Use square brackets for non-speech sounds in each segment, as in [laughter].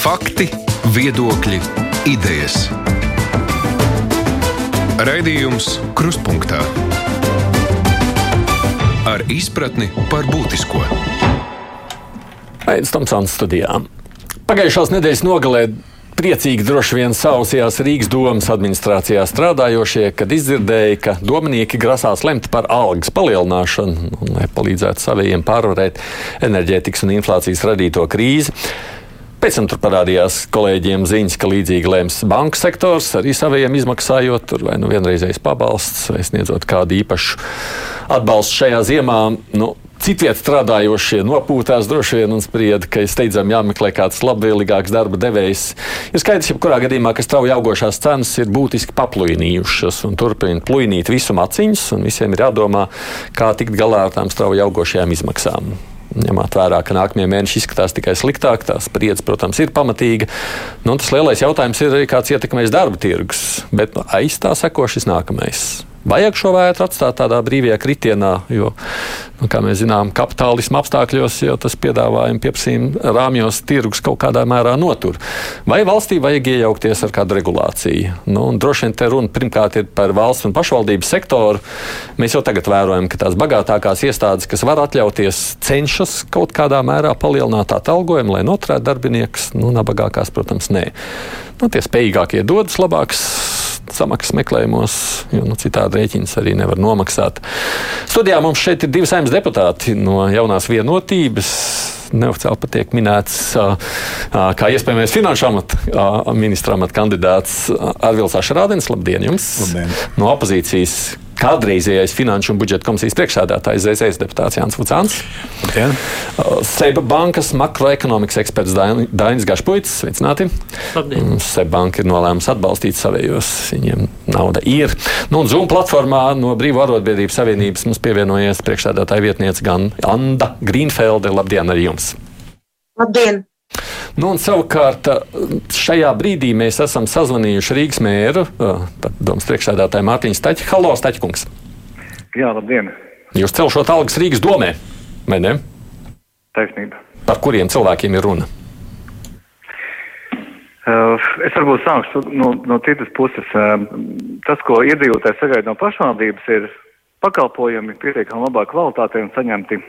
Fakti, viedokļi, idejas. Raidījums Kruspunkta ar izpratni par būtisko. Aizsmeļamies Tomsons studijām. Pagājušās nedēļas nogalē priecīgi droši vien sausījās Rīgas domas administrācijā strādājošie, kad izdzirdēja, ka domnieki grasās lemt par algas palielināšanu, lai palīdzētu saviem pārvarēt enerģētikas un inflācijas radīto krīzi. Pēc tam tur parādījās kolēģiem ziņas, ka līdzīgi lēms banku sektors, arī saviem izmaksājot, tur vai nu vienreizējais pabalsts, vai sniedzot kādu īpašu atbalstu šajā ziemā. Nu, Citviet strādājošie nopūtās droši vien un sprieda, ka steidzami jāmeklē kāds labvēlīgāks darba devējs. Ir skaidrs, ka jebkurā gadījumā, ka strauji augošās cenas ir būtiski paplūnījušas un turpina plūnīt visu maciņus, un visiem ir jādomā, kā tikt galā ar tām strauji augošajām izmaksām. Ņemot vērā, ka nākamie mēneši izskatās tikai sliktāk, tā spriedze, protams, ir pamatīga. Nu, tas lielais jautājums ir arī, kāds ietekmēs darba tirgus, bet nu, aiz tā seko šis nākamais. Vajag šo vētru atstāt tādā brīvajā kritienā, jo, nu, kā mēs zinām, kapitālisma apstākļos jau tas piedāvājuma pieprasījuma rāmjos tirgus kaut kādā mērā notur. Vai valstī vajag iejaukties ar kādu regulāciju? Nu, droši vien te runa pirmkārt ir par valsts un pašvaldību sektoru. Mēs jau tagad vērojam, ka tās bagātākās iestādes, kas var atļauties, cenšas kaut kādā mērā palielināt atalgojumu, lai noturētu darbiniekus. Nu, nabagākās, protams, nē. Nu, tie spējīgākie dodas labākas samaksas meklējumos, jo nu, citādi rēķins arī nevar nomaksāt. Studijā mums šeit ir divi saimnes deputāti no jaunās vienotības. Neoficiāli patiek minēts kā iespējamais finanšu amata ministra amata kandidāts Arvils Ašrādens. Labdien jums! Labdien. No opozīcijas kādreizējais Finanšu un budžeta komisijas priekšsēdētājs ZZS deputāts Jānis Vucāns. Labdien. Seba bankas makroekonomikas eksperts Dainis Gašpuits. Sveicināti. Labdien. Seba banka ir nolēmusi atbalstīt savējos. Viņiem nauda ir. Nu, un Zoom platformā no Brīvā arotbiedrības savienības mums pievienojies priekšsēdētāja vietniece gan Anda Grīnfelde. Labdien arī jums! Labdien! Nu, savukārt šajā brīdī mēs esam sazvanījuši Rīgas mēru, domas priekšsēdētāju Mārtiņu Staķi. Halo, Staķkungs! Jā, labdien! Jūs celšot algas Rīgas domē, vai ne? Taisnība. Par kuriem cilvēkiem ir runa? Uh, es varbūt sākšu no, no citas puses. Tas, ko iedzīvotājs sagaida no pašvaldības, ir pakalpojumi pietiekami labā kvalitātē un saņemti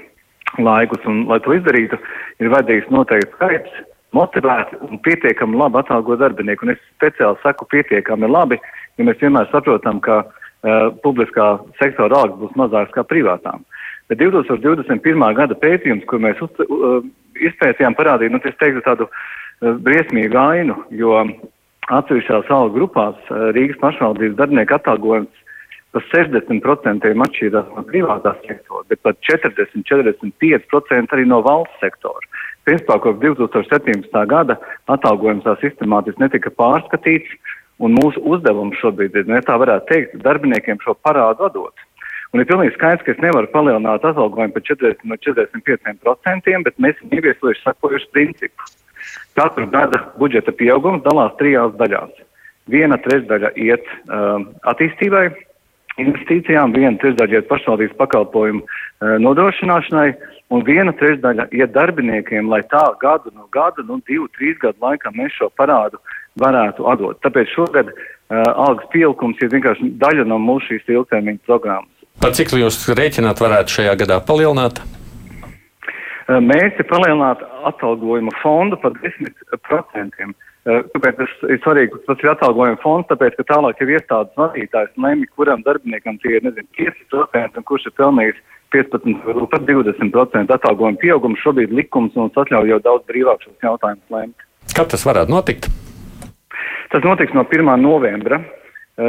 laikus. Un, lai to izdarītu, ir vajadzīgs noteikti skaits, motivēti un pietiekami labi atalgo darbinieku. Un es speciāli saku pietiekami labi, jo mēs vienmēr saprotam, ka uh, publiskā sektora algas būs mazākas kā privātām. Bet 2021. gada pētījums, ko mēs uz, uh, izpētījām, parādīja, nu, teiktu, tādu uh, briesmīgu ainu, jo atsevišķās algu grupās uh, Rīgas pašvaldības darbinieku atalgojums par 60% atšķīrās no privātā sektora, bet pat 40-45% arī no valsts sektora. Principā kopš 2017. gada atalgojums tā sistemātiski netika pārskatīts, un mūsu uzdevums šobrīd ir, ne tā varētu teikt, darbiniekiem šo parādu atdot. Un ir pilnīgi skaidrs, ka es nevaru palielināt atalgojumu par 40 no 45%, bet mēs esam ieviesojuši sakojuši principu. Katru gada budžeta pieaugums dalās trijās daļās. Viena trešdaļa iet um, attīstībai, investīcijām, viena trešdaļa iet pašvaldības pakalpojumu uh, nodrošināšanai, un viena trešdaļa iet darbiniekiem, lai tā gadu no gada, nu divu, trīs gadu laikā mēs šo parādu varētu atdot. Tāpēc šogad uh, algas pieaugums ir vienkārši daļa no mūsu šīs ilgtermiņa programmas. Par cik jūs rēķināt varētu šajā gadā palielināt? Uh, mēs palielināt atalgojuma fondu par 10%. Kāpēc tas ir svarīgi? Tas ir atalgojuma fonds, tāpēc, ka tālāk ir iestādes vadītājs lemj, kuram darbiniekam tie ir, nezinu, 5% un kurš ir pelnījis 15 vai pat 20% atalgojuma pieaugumu. Šobrīd likums mums atļauj jau daudz brīvāk šos jautājumus lemt. Kad tas varētu notikt? Tas notiks no 1. novembra.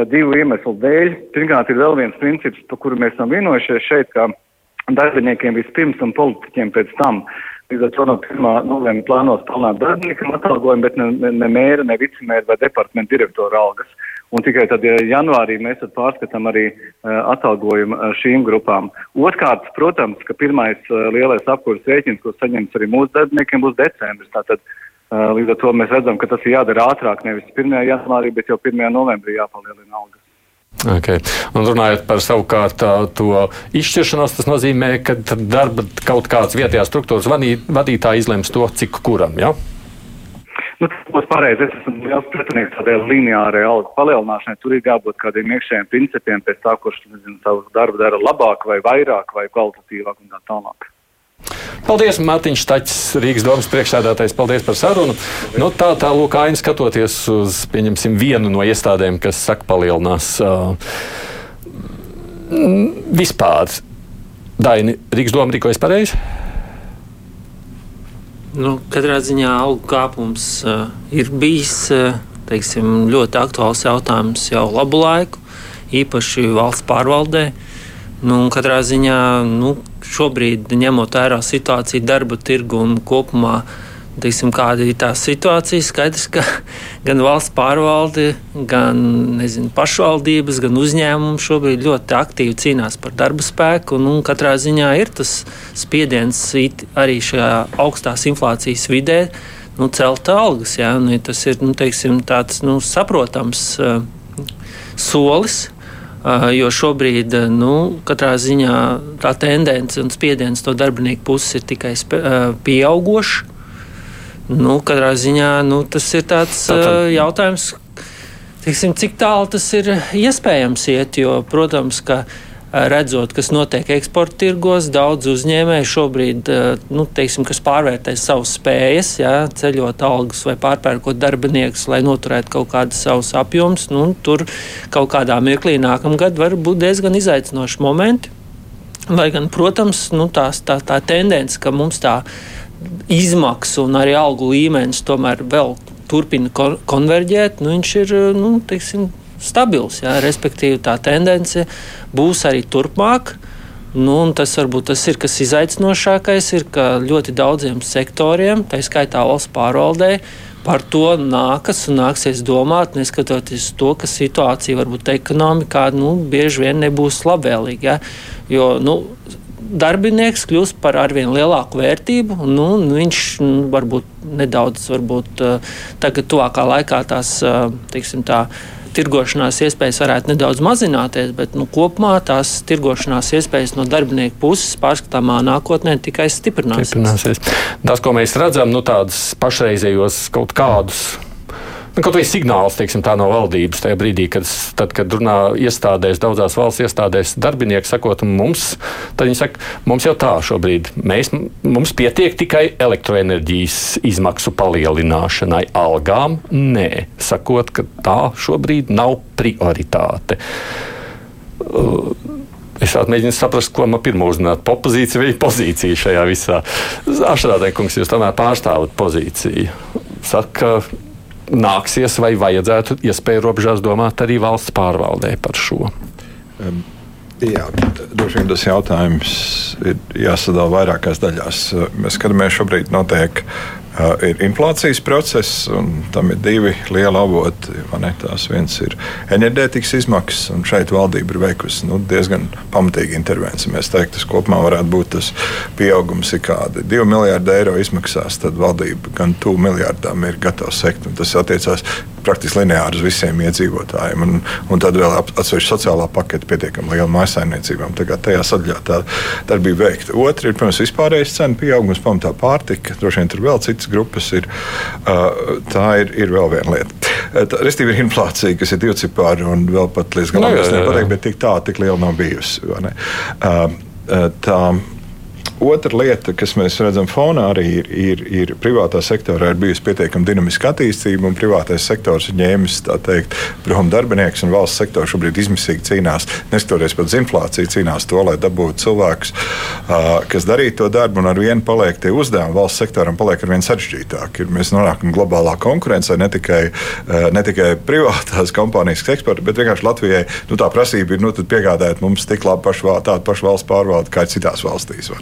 Divu iemeslu dēļ. Pirmkārt, ir vēl viens princips, par kuru mēs esam vienojušies šeit, ka darbiniekiem vispirms un politiķiem pēc tam Līdz ar to no 1. novembra plānos palielināt darbiniekam atalgojumu, bet ne, ne, ne mēra, ne vicemēra vai departamenta direktora algas. Un tikai tad ja janvārī mēs pārskatām arī uh, atalgojumu uh, šīm grupām. Otkārt, protams, ka pirmais uh, lielais apkurss rēķins, ko saņems arī mūsu darbiniekiem, būs decembris. Tātad uh, līdz ar to mēs redzam, ka tas ir jādara ātrāk, nevis 1. janvārī, bet jau 1. novembrī jāpalielina algas. Okay. Un runājot par savukārt to izšķiršanos, tas nozīmē, ka darba kaut kāds vietējās struktūras vadītāji izlems to, cik kuram. Ja? Nu, tas būs pareizi. Es esmu liels pretinieks tādai lineārai algu palielināšanai. Tur ir jābūt kādiem iekšējiem principiem pēc tā, kurš nezinu, savu darbu dara labāk vai vairāk vai kvalitatīvāk un tā tālāk. Paldies, Mārtiņš Tačs, Rīgas domas priekšsēdētājs. Paldies par sarunu. Nu, tā tā lūk, aina skatoties uz, pieņemsim, vienu no iestādēm, kas saka palielinās uh, vispār. Daini, Rīgas doma rīkojas pareizi? Nu, katrā ziņā auga kāpums uh, ir bijis uh, teiksim, ļoti aktuāls jautājums jau labu laiku, īpaši valsts pārvaldē. Nu, katrā ziņā nu, šobrīd, ņemot vērā situāciju darba tirgu un kopumā, teiksim, kāda ir tā situācija, skaidrs, ka [laughs] gan valsts pārvalde, gan nezinu, pašvaldības, gan uzņēmumi šobrīd ļoti aktīvi cīnās par darba spēku. Un, un katrā ziņā ir tas spiediens arī šajā augstās inflācijas vidē. Nu, celt algas, ja tas ir nu, teiksim, tāds nu, saprotams uh, solis, Jo šobrīd, nu, katrā ziņā tā tendence un spiediens no darbinieku puses ir tikai pieaugošs. Nu, katrā ziņā nu, tas ir tāds Tātad. jautājums, tiksim, cik tālu tas ir iespējams iet. Jo, protams, ka redzot, kas notiek eksporta tirgos, daudz uzņēmēju šobrīd, eh, nu, teiksim, kas pārvērtē savas spējas, jā, ceļot algas vai pārpērkot darbiniekus, lai noturētu kaut kādas savas apjoms, nu, tur kaut kādā mirklī nākamgad var būt diezgan izaicinoši momenti. Lai gan, protams, nu, tās, tā, tā tendence, ka mums tā izmaksu un arī algu līmenis tomēr vēl turpina konverģēt, nu, viņš ir nu, teiksim, stabils. Jā, respektīvi, tā tendence būs arī turpmāk. Nu, tas varbūt tas ir kas izaicinošākais, ir ka ļoti daudziem sektoriem, tā skaitā valsts pārvaldē, par to nākas un nāksies domāt, neskatoties to, ka situācija varbūt ekonomikā nu, bieži vien nebūs labvēlīga. Ja? Jo nu, darbinieks kļūst par arvien lielāku vērtību, nu, viņš nu, varbūt nedaudz, varbūt tagad, tuvākā laikā tās, teiksim, tā tirgošanās iespējas varētu nedaudz mazināties, bet nu, kopumā tās tirgošanās iespējas no darbinieku puses pārskatāmā nākotnē tikai stiprināsies. stiprināsies. Tas, ko mēs redzam, nu, tādus pašreizējos kaut kādus nu, kaut vai signāls teiksim, no valdības tajā brīdī, kad, tad, kad runā iestādēs, daudzās valsts iestādēs darbinieki sakot, mums, tad viņi saka, mums jau tā šobrīd, mēs, mums pietiek tikai elektroenerģijas izmaksu palielināšanai, algām nē, sakot, ka tā šobrīd nav prioritāte. Uh, Es mēģinu saprast, ko man pirmā uzzināt. Pozīcija vai pozīcija šajā visā? Ašrādē, kungs, jūs tomēr pārstāvat pozīciju. Saka, nāksies vai vajadzētu iespēju robežās domāt arī valsts pārvaldē par šo? Um. Jā, droši vien tas jautājums ir jāsadala vairākās daļās. Mēs skatāmies, šobrīd notiek ir inflācijas process, un tam ir divi lieli avoti. Tās viens ir enerģētikas izmaksas, un šeit valdība ir veikusi nu, diezgan pamatīgu intervenciju. Mēs teiktu, tas kopumā varētu būt tas pieaugums, ir kādi 2 miljardi eiro izmaksās, tad valdība gan tuvu miljardām ir gatava sekt. Tas attiecās praktiski lineāri uz visiem iedzīvotājiem. Un, un tad vēl atsevišķa sociālā pakete pietiekami liela mājsaimniecībām. Tajā sadaļā tā darbība veikta. Otra ir, protams, vispārējais cenu pieaugums, pamatā pārtika. Droši vien tur vēl citas grupas ir. Tā ir, ir vēl viena lieta. Restīvi ir inflācija, kas ir divcipāra un vēl pat līdz galam nu, nevar pateikt, bet tik tā, tik liela nav bijusi. Tā, Otra lieta, kas mēs redzam fonā, arī ir, ir, ir privātā sektorā ir bijusi pietiekami dinamiska attīstība, un privātais sektors ir ņēmis teikt, prom darbinieks, un valsts sektors šobrīd izmisīgi cīnās, neskatoties pat uz inflāciju, cīnās to, lai dabūtu cilvēkus, kas darītu to darbu, un ar vienu paliek tie uzdevumi. Valsts sektoram paliek ar vien sarežģītāk. Mēs nonākam globālā konkurencē, ne tikai, ne tikai privātās kompānijas eksporta, bet vienkārši Latvijai nu, tā prasība ir nu, piegādāt mums tik labu pašu, tādu pašu valsts pārvaldi kā citās valstīs.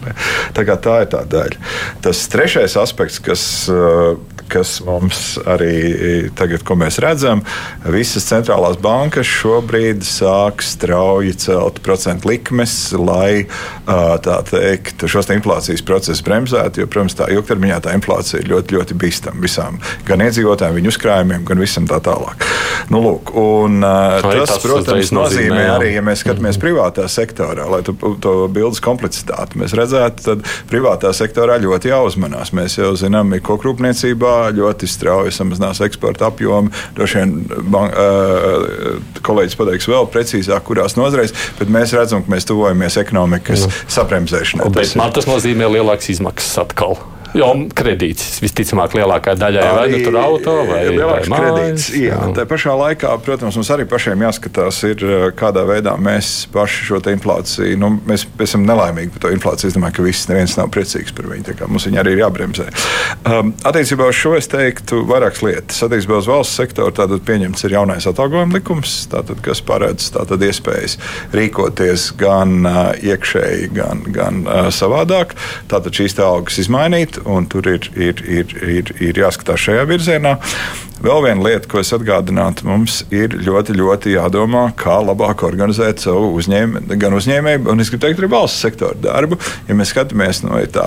Tā, tā ir tā daļa. Tas trešais aspekts, kas, eh, kas mums arī tagad, ko mēs redzam, visas centrālās bankas šobrīd sāk strauji celt procentu likmes, lai tā teikt, šos te inflācijas procesus bremzētu. Jo, protams, tā ilgtermiņā tā inflācija ir ļoti, ļoti bīstama visām, gan iedzīvotājiem, viņu uzkrājumiem, gan visam tā tālāk. Nu, lūk, un, tas, tas, protams, nozīmē, nozīmē arī, ja mēs skatāmies mm -hmm. privātā sektorā, lai to, to bildes komplicitāti mēs redzētu tad privātā sektorā ļoti jāuzmanās. Mēs jau zinām, ka kokrūpniecībā ļoti strauji samazinās eksporta apjomi. Droši vien uh, kolēģis pateiks vēl precīzāk, kurās nozarēs, bet mēs redzam, ka mēs tuvojamies ekonomikas mm. sabremzēšanai. Bet man tas nozīmē lielākas izmaksas atkal. Jo kredīts visticamāk lielākajai daļai vai nu tur auto vai lielāks vai kredīts. Jā, jā. Tā pašā laikā, protams, mums arī pašiem jāskatās, ir, eh, kādā veidā mēs paši šo inflāciju, nu, mēs, esam nelaimīgi par to inflāciju. Es domāju, ka viss neviens nav priecīgs par viņu. Mums viņa arī ir jābremzē. Um, attiecībā uz šo es teiktu vairākas lietas. Attiecībā uz valsts sektoru tātad pieņemts ir jaunais atalgojuma likums, tātad, kas paredz tātad iespējas rīkoties gan uh, iekšēji, gan, gan uh, savādāk. Tātad šīs algas izmainīt un tur ir, ir, ir, ir, ir jāskatās šajā virzienā. Vēl viena lieta, ko es atgādinātu, mums ir ļoti, ļoti jādomā, kā labāk organizēt savu uzņēmēju, gan uzņēmēju, gan es gribu teikt, arī valsts sektora darbu. Ja mēs skatāmies no tā,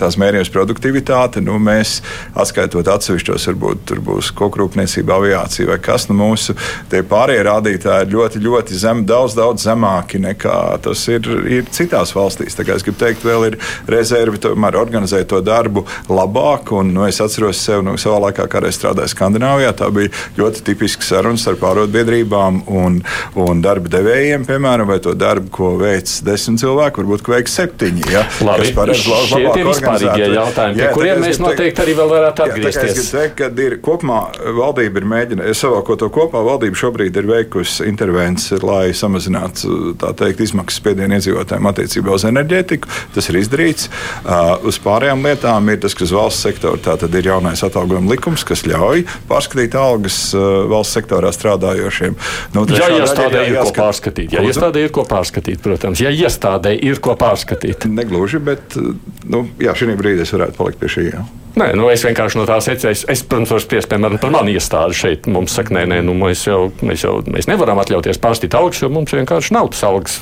tās mērījuma produktivitāte, nu, mēs atskaitot atsevišķos, varbūt tur būs kokrūpniecība, aviācija vai kas, nu, mūsu pārējie rādītāji ir ļoti, ļoti zemi, daudz, daudz zemāki nekā tas ir, ir citās valstīs. Es gribu teikt, vēl ir rezervi tomēr organizēt to darbu labāk, un nu, es atceros sev no savā laikā, kā reiz strādāju Skandinavijā. Skandināvijā. Tā bija ļoti tipiska saruna starp pārvaldbiedrībām un, un darba devējiem, piemēram, vai to darbu, ko veic desmit cilvēki, varbūt veiks septiņi. Ja, Labi, šie ir vispārīgie jautājumi, jā, pie kuriem mēs noteikti teikt, arī vēl varētu atgriezties. Jā, teikt, ka ir kopumā valdība ir mēģinājusi savākot to kopā. Valdība šobrīd ir veikusi intervences, lai samazinātu teikt, izmaksas spiedienu iedzīvotājiem attiecībā uz enerģētiku. Tas ir izdarīts. Uh, uz pārējām lietām ir tas, kas valsts sektorā tātad ir jaunais atalgojuma likums, kas ļauj pārskatīt algas uh, valsts sektorā strādājošiem. Nu, ja iestādē ir ko pārskatīt, ja iestādē ir ko pārskatīt, protams, ja iestādē ir ko pārskatīt. Negluži, bet uh, nu, šī brīdī es varētu palikt pie šī. Jā. Nē, nu es vienkārši no tā secēju. Es, protams, varu spriest piemēram par mani iestādi šeit. Mums saka, nē, nē, nu, mēs, jau, mēs jau mēs nevaram atļauties pārstīt algas, jo mums vienkārši nav tas algas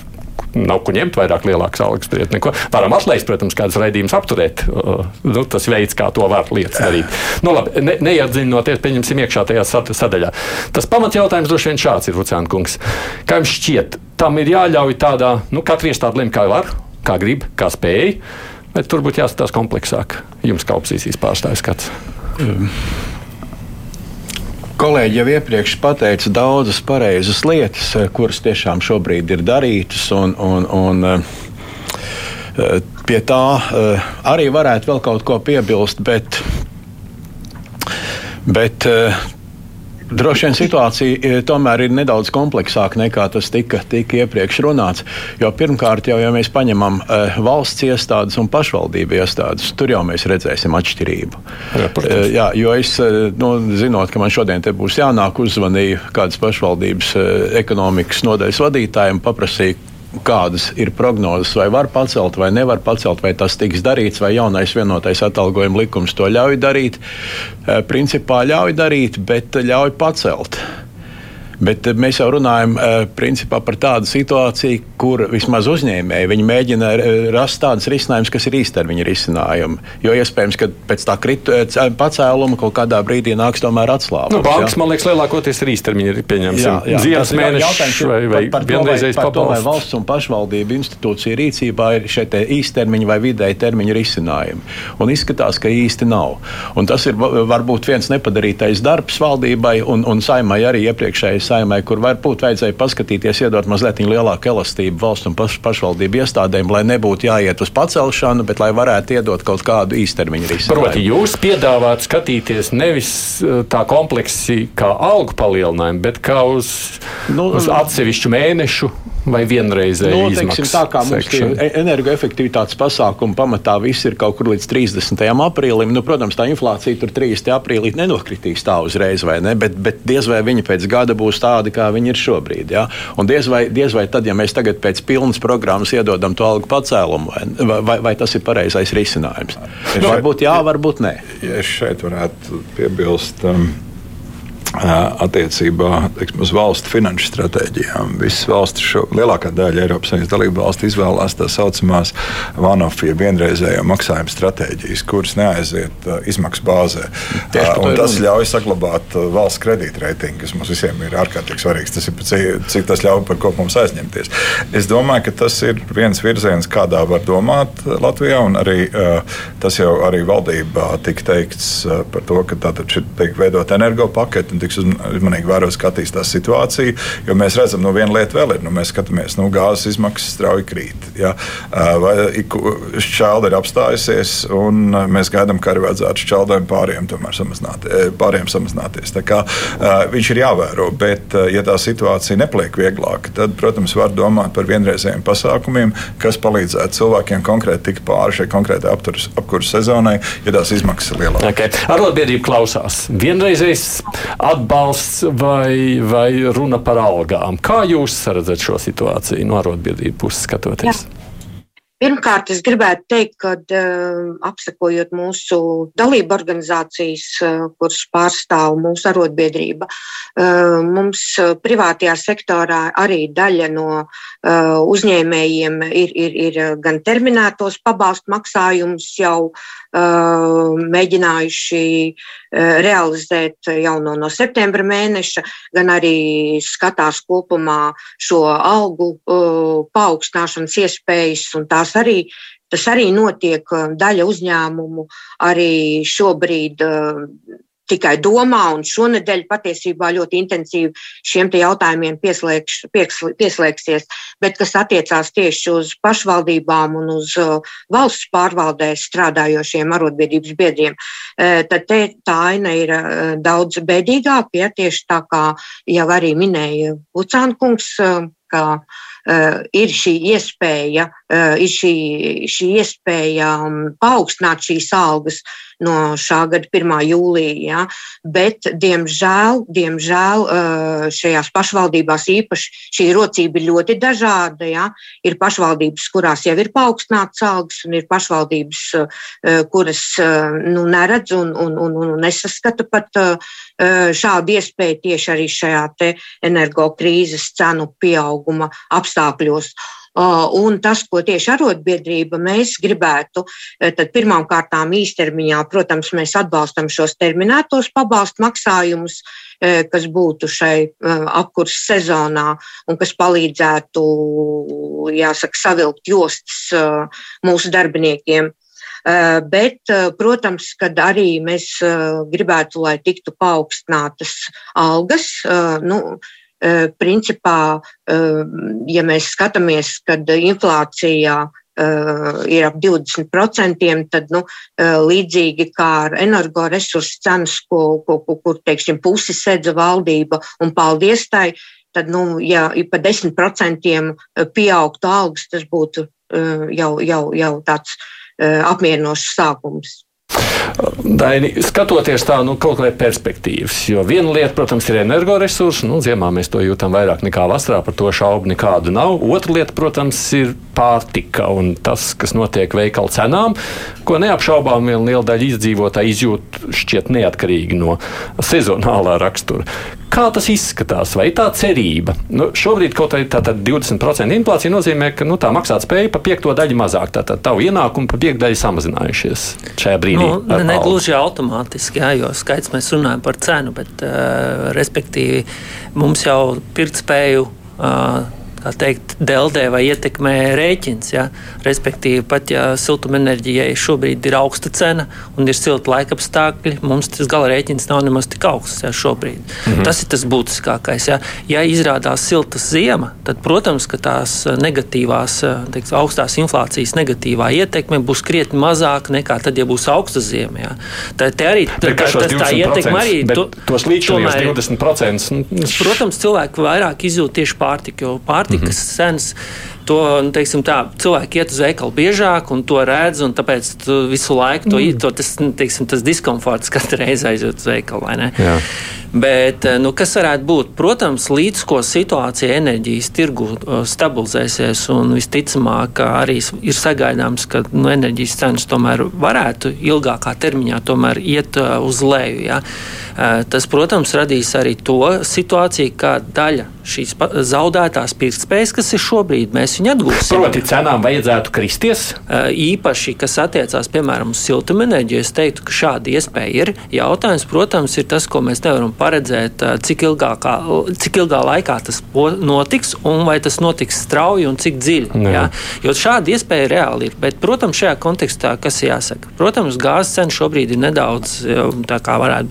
nav ko ņemt vairāk lielākas algas. Turiet, neko. Varam atlaist, protams, kādas raidījumus apturēt. Uh, nu, tas veids, kā to var lietas darīt. Nu, labi, ne, neiedziļinoties, pieņemsim iekšā tajā sadaļā. Tas pamatjautājums droši vien šāds ir, Rucēna kungs. Kā jums šķiet, tam ir jāļauj tādā, nu, katra iestāde lem, kā var, kā grib, kā spēj, bet tur būtu jāskatās kompleksāk. Jums kā opozīcijas pārstāvis skats. Um. Kolēģi jau iepriekš pateica daudzas pareizas lietas, eh, kuras tiešām šobrīd ir darītas. Un, un, un, eh, Pie tā eh, arī varētu vēl kaut ko piebilst, bet, bet Droši vien situācija e, tomēr ir nedaudz kompleksāka nekā tas tika, tika iepriekš runāts. Jo pirmkārt, jau ja mēs paņemam uh, valsts iestādes un pašvaldību iestādes, tur jau mēs redzēsim atšķirību. Jā, uh, jā, jo es, nu, zinot, ka man šodien būs jānāk, uzzvanīju kādas pašvaldības ekonomikas nodaļas vadītājiem, paprasīju, kādas ir prognozes, vai var pacelt, vai nevar pacelt, vai tas tiks darīts, vai jaunais vienotais atalgojuma likums to ļauj darīt. Eh, principā ļauj darīt, bet ļauj pacelt. Bet eh, mēs jau runājam eh, principā, par tādu situāciju, kur vismaz uzņēmēji mēģina eh, rast tādus risinājumus, kas ir īstermiņa risinājumi. Jo iespējams, ka pēc tā kritu, pacēluma kaut kādā brīdī nāks tomēr atslābums. Nu, bankas, man liekas, lielākoties ir īstermiņa pieņemts. Ziemas mēnešus vai, vai par, par vienreizējais pabalsts. Vai valsts un pašvaldību institūcija rīcībā ir šie īstermiņa vai vidēji termiņa risinājumi. Un izskatās, ka īsti nav. Un tas ir varbūt viens nepadarītais darbs valdībai un, un saimai arī iepriekšējais saimai, kur varbūt vajadzēja paskatīties, iedot mazliet lielāku elastību valsts un paš, pašvaldību iestādēm, lai nebūtu jāiet uz pacelšanu, bet lai varētu iedot kaut kādu īstermiņa risinājumu. Proti, jūs piedāvājat skatīties nevis eh, tā kompleksi kā algu palielinājumu, bet kā uz, nu, uz atsevišķu mēnešu vai vienreizēji nu, teiksim, tā kā mums tie e- energoefektivitātes pasākumi pamatā viss ir kaut kur līdz 30. aprīlim. Nu, protams, tā inflācija tur 30. aprīlī nenokritīs tā uzreiz, vai ne? Bet, bet diez vai viņi pēc gada būs tādi, kā viņi ir šobrīd. Ja? Un diez vai, diez vai tad, ja mēs tagad pēc pilnas programmas iedodam to algu pacēlumu, vai, vai, vai tas ir pareizais risinājums? Nu, varbūt jā, varbūt nē. Ja es šeit varētu piebilst. Um, attiecībā teiksim, uz valstu finanšu stratēģijām. Visas valstis, šo, lielākā daļa Eiropas Savienības dalību valstu izvēlās tā saucamās jeb vienreizējo maksājumu stratēģijas, kuras neaiziet izmaksu bāzē. Uh, tas ļauj saglabāt valsts kredītreitingu, kas mums visiem ir ārkārtīgi svarīgs. Tas ir cik, cik tas ļauj par ko mums aizņemties. Es domāju, ka tas ir viens virziens, kādā var domāt Latvijā, un arī uh, tas jau arī valdībā tika teikts uh, par to, ka tātad šeit tiek veidot energo paketi tiks uzmanīgi vērot, kā attīstās situācija. Jo mēs redzam, nu, viena lieta vēl ir, nu, mēs skatāmies, nu, gāzes izmaksas strauji krīt. Ja? Vai šķelda ir apstājusies, un mēs gaidām, ka arī vajadzētu šķeldēm pāriem samazināt, pāriem samazināties. Tā kā viņš ir jāvēro, bet ja tā situācija nepaliek vieglāka, tad, protams, var domāt par vienreizējiem pasākumiem, kas palīdzētu cilvēkiem konkrēti tikt pāri šai konkrētai apkurses sezonai, ja tās izmaksas ir lielākas. Okay. Arotbiedrība klausās. Vienreizējs atbalsts vai, vai runa par algām. Kā jūs redzat šo situāciju no arotbiedrību puses skatoties? Jā. Pirmkārt, es gribētu teikt, ka uh, apsakojot mūsu dalību organizācijas, uh, kuras pārstāv mūsu arotbiedrība, uh, mums privātajā sektorā arī daļa no uzņēmējiem ir, ir, ir gan terminētos pabalstu maksājumus jau mēģinājuši realizēt jau no, no septembra mēneša, gan arī skatās kopumā šo algu paaugstināšanas iespējas un tās arī, tas arī notiek. Daļa uzņēmumu arī šobrīd tikai domā, un šonadēļ patiesībā ļoti intensīvi šiem jautājumiem pieslēgš, pieslēgsies. Bet kas attiecās tieši uz pašvaldībām un uz valsts pārvaldē strādājošiem arotbiedrības biedriem, tad te, tā aina ir daudz bēdīgāka. Ja, tieši tā kā jau arī minēja Lucānkungs, ka uh, ir šī iespēja, uh, ir šī, šī iespēja um, paaugstināt šīs algas no šā gada 1. jūlijā. Ja? Bet, diemžēl, diemžēl uh, šajās pašvaldībās īpaši šī rocība ir ļoti dažāda. Ja? Ir pašvaldības, kurās jau ir paaugstināts algas, un ir pašvaldības, uh, kuras uh, nu, neredz un, un, un, un nesaskata pat šādu iespēju tieši arī šajā energo krīzes cenu pieauguma apstākļos. Un tas, ko tieši arotbiedrība mēs gribētu, tad pirmām kārtām īstermiņā, protams, mēs atbalstam šos terminētos pabalstu maksājumus, kas būtu šai apkurses sezonā un kas palīdzētu, jāsaka, savilkt jostas mūsu darbiniekiem. Bet, protams, kad arī mēs gribētu, lai tiktu paaugstinātas algas, nu, principā, ja mēs skatāmies, kad inflācijā ir ap 20%, tad nu, līdzīgi kā ar energoresursu cenas, ko, ko, ko, kur teiksim, pusi sedza valdība un paldies tai, tad, nu, ja pa 10% pieaugtu algas, tas būtu jau, jau, jau tāds apmierinošs sākums. Daini, skatoties tā, nu, kaut kādā perspektīvas, jo viena lieta, protams, ir energoresursi. Nu, ziemā mēs to jūtam vairāk nekā vasarā, par to šaubu nekādu nav. Otra lieta, protams, ir pārtika un tas, kas notiek veikalu cenām, ko neapšaubām viena liela daļa izdzīvotāji izjūt šķiet neatkarīgi no sezonālā rakstura. Kā tas izskatās? Vai tā cerība? Nu, šobrīd kaut kāda 20% inflācija nozīmē, ka nu, tā maksātspēja pa piekto daļu mazāk. Tātad tavu ienākumu pa piekto daļu samazinājušies šajā brīdī. Nu, ne gluži automātiski, jā, jo skaits mēs runājam par cenu, bet uh, respektīvi mums jau pirktspēju. Uh, teikt, deldē vai ietekmē rēķins. Ja? Respektīvi, pat ja siltumenerģijai šobrīd ir augsta cena un ir silta laika apstākļi, mums tas gala rēķins nav nemaz tik augsts ja, šobrīd. Mm -hmm. Tas ir tas būtiskākais. Ja, ja izrādās siltas ziema, tad, protams, tās negatīvās, teiks, augstās inflācijas negatīvā ietekme būs krietni mazāka nekā tad, ja būs augsta ziema. Ja. Tā, arī, tā, tas, tā ietekme arī to, tos līdzinājos 20%. Nu, protams, cilvēki vairāk izjūt tieši pārtiku, jo pārtika pārtikas mm -hmm. cenas. To, nu, teiksim, tā, cilvēki iet uz veikalu biežāk un to redz, un tāpēc visu laiku to, mm. to tas, teiksim, tas diskomforts katru reizi aiziet uz veikalu. Bet, nu, kas varētu būt? Protams, līdz ko situācija enerģijas tirgu stabilizēsies, un visticamāk, arī ir sagaidāms, ka nu, enerģijas cenas tomēr varētu ilgākā termiņā iet uz leju. Ja? Tas, protams, radīs arī to situāciju, ka daļa šīs zaudētās pirktspējas, kas ir šobrīd, mēs viņu atgūsim. Proti, cenām vajadzētu kristies? Īpaši, kas attiecās piemēram uz siltumenerģiju, es teiktu, ka šāda iespēja ir. Jautājums, protams, ir tas, ko mēs nevaram paredzēt, cik, ilgākā, cik ilgā laikā tas notiks un vai tas notiks strauji un cik dziļi. Jā. Jā? Jo šāda iespēja reāli ir. Bet, protams, šajā kontekstā, kas jāsaka, protams, gāzes cena šobrīd ir nedaudz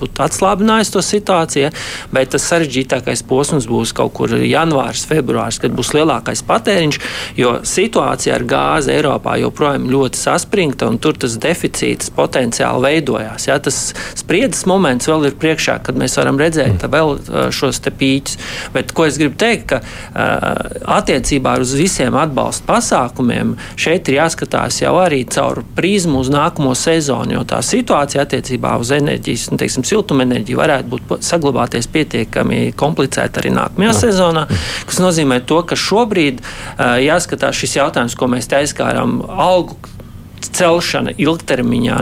būt atslābinājusi to situāciju, bet tas sarežģītākais posms būs kaut kur janvārs, februārs, kad būs lielākais patēriņš, jo situācija ar gāzi Eiropā joprojām ļoti saspringta un tur tas deficīts potenciāli veidojās. Jā, tas spriedzes moments vēl ir priekšā, kad mēs varam redzēt mm. vēl šos te pīķus. Bet ko es gribu teikt, ka uh, attiecībā uz visiem atbalsta pasākumiem šeit ir jāskatās jau arī caur prizmu uz nākamo sezonu, jo tā situācija attiecībā uz enerģijas, nu, teiksim, siltumenerģiju varētu būt saglabāties pietiekami komplicēta arī nākamajā Jā. sezonā, kas nozīmē to, ka šobrīd uh, jāskatās šis jautājums, ko mēs te aizskārām, algu celšana ilgtermiņā,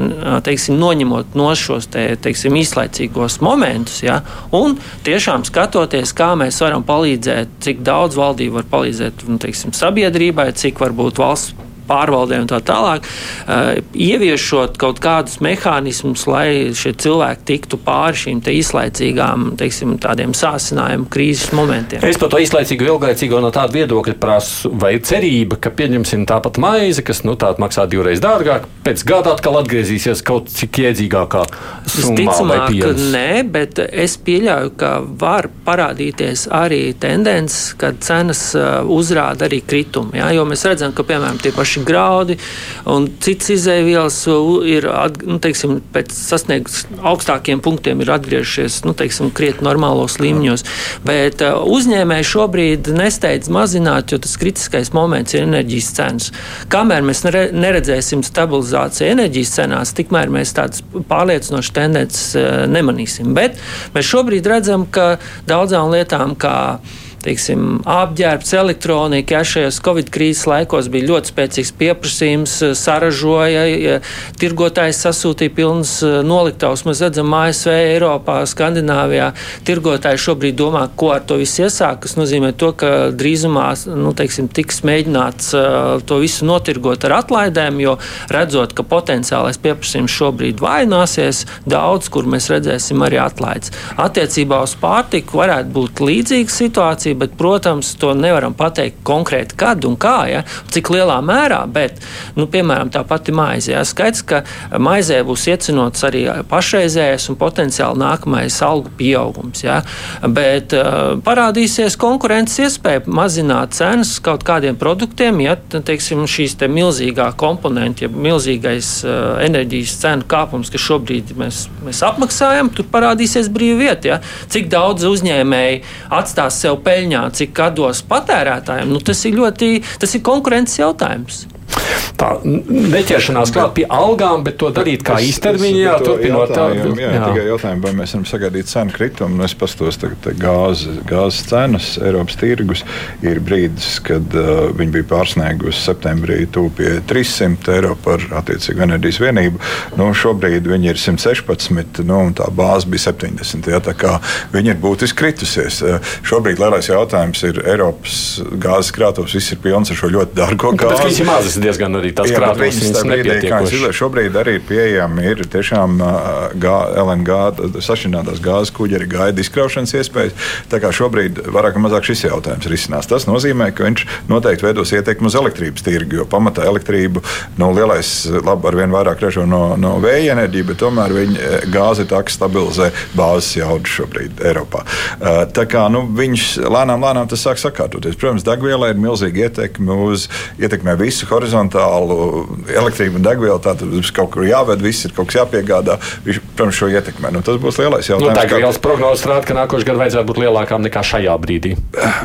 teiksim, noņemot no šos te, teiksim, īslaicīgos momentus, ja, un tiešām skatoties, kā mēs varam palīdzēt, cik daudz valdība var palīdzēt nu, teiksim, sabiedrībai, cik varbūt valsts pārvaldē un tā tālāk, uh, ieviešot kaut kādus mehānismus, lai šie cilvēki tiktu pāri šīm īslaicīgām, teiksim, tādiem sāsinājumu krīzes momentiem. Es par to īslaicīgu, ilglaicīgo no tāda viedokļa prasu, vai ir cerība, ka pieņemsim tāpat maizi, kas nu, maksā divreiz dārgāk, pēc gada atkal atgriezīsies kaut cik iedzīgākā. Visticamāk, nē, bet es pieļauju, ka var parādīties arī tendences, kad cenas uh, uzrāda arī kritumu. Ja? Jo mēs redzam, ka piemēram tie paši graudi un citas izēvielas ir nu, teiksim, pēc sasniegts augstākiem punktiem ir atgriežies nu, teiksim, krietni normālos līmeņos. Bet uzņēmēji šobrīd nesteidz mazināt, jo tas kritiskais moments ir enerģijas cenas. Kamēr mēs neredzēsim stabilizāciju enerģijas cenās, tikmēr mēs tādas pārliecinošas tendences uh, nemanīsim. Bet mēs šobrīd redzam, ka daudzām lietām, kā teiksim, apģērbs, elektronika. Ja, šajos Covid krīzes laikos bija ļoti spēcīgs pieprasījums, eh, saražoja, ja, tirgotājs sasūtīja pilnas eh, noliktavas. Mēs redzam, ASV, Eiropā, Skandināvijā tirgotāji šobrīd domā, ko ar to visu iesākt. Tas nozīmē to, ka drīzumā nu, teiksim, tiks mēģināts to visu notirgot ar atlaidēm, jo redzot, ka potenciālais pieprasījums šobrīd vaināsies, daudz, kur mēs redzēsim arī atlaides. Attiecībā uz pārtiku varētu būt līdzīga situācija situācija, bet, protams, to nevaram pateikt konkrēti, kad un kā, ja, cik lielā mērā. Bet, nu, piemēram, tā pati maize. Ja, skaidrs, ka maizē būs iecinots arī pašreizējais un potenciāli nākamais algu pieaugums. Ja, bet uh, parādīsies konkurences iespēja mazināt cenas kaut kādiem produktiem, ja teiksim, šīs te milzīgā komponenta, ja milzīgais uh, enerģijas cenu kāpums, kas šobrīd mēs, mēs apmaksājam, tur parādīsies brīva vieta. Ja. Cik daudz uzņēmēji atstās sev pēļņu? Peļņā, cik gados patērētājiem, nu, tas ir ļoti tas ir konkurences jautājums tā neķeršanās klāt pie algām, bet to darīt kā īstermiņā, turpinot tādu. Jā, jā, tikai jautājumu, vai mēs varam sagaidīt cenu kritumu. Nu, es pastos tagad gāzes, gāzes cenas Eiropas tirgus ir brīdis, kad uh, viņi bija pārsniegusi septembrī tuvu pie 300 eiro par attiecīgu enerģijas vienību. Nu, šobrīd viņi ir 116, nu, un tā bāze bija 70. Ja, tā kā viņi ir būtiski kritusies. Uh, šobrīd lielais jautājums ir Eiropas gāzes krātos, viss ir pilns ar šo ļoti dārgo gāzi. Tas ir diezgan arī tas krāpnis, kas nepietiekoši. Šobrīd arī ir pieejami ir tiešām gā, LNG sašķinātās gāzes kuģi arī gaida izkraušanas iespējas. Tā kā šobrīd vairāk vai mazāk šis jautājums risinās. Tas nozīmē, ka viņš noteikti veidos ietekmi uz elektrības tirgu, jo pamatā elektrību nu, lielais labi ar vien vairāk ražo no, no vēja enerģija, bet tomēr viņa gāze ir tā, kas stabilizē bāzes jaudu šobrīd Eiropā. Tā kā nu, viņš lēnām, lēnām tas sāk sakārtoties. Protams, degvielai ir milzīga ietekme uz ietekmē visu horizontālu tālu elektrību un degvielu, tad mums kaut kur jāved, viss ir kaut kas jāpiegādā. Viņš, protams, šo ietekmē. Nu, tas būs lielais jautājums. Nu, degvielas prognozes rāda, ka nākošais gads vajadzētu būt lielākām nekā šajā brīdī.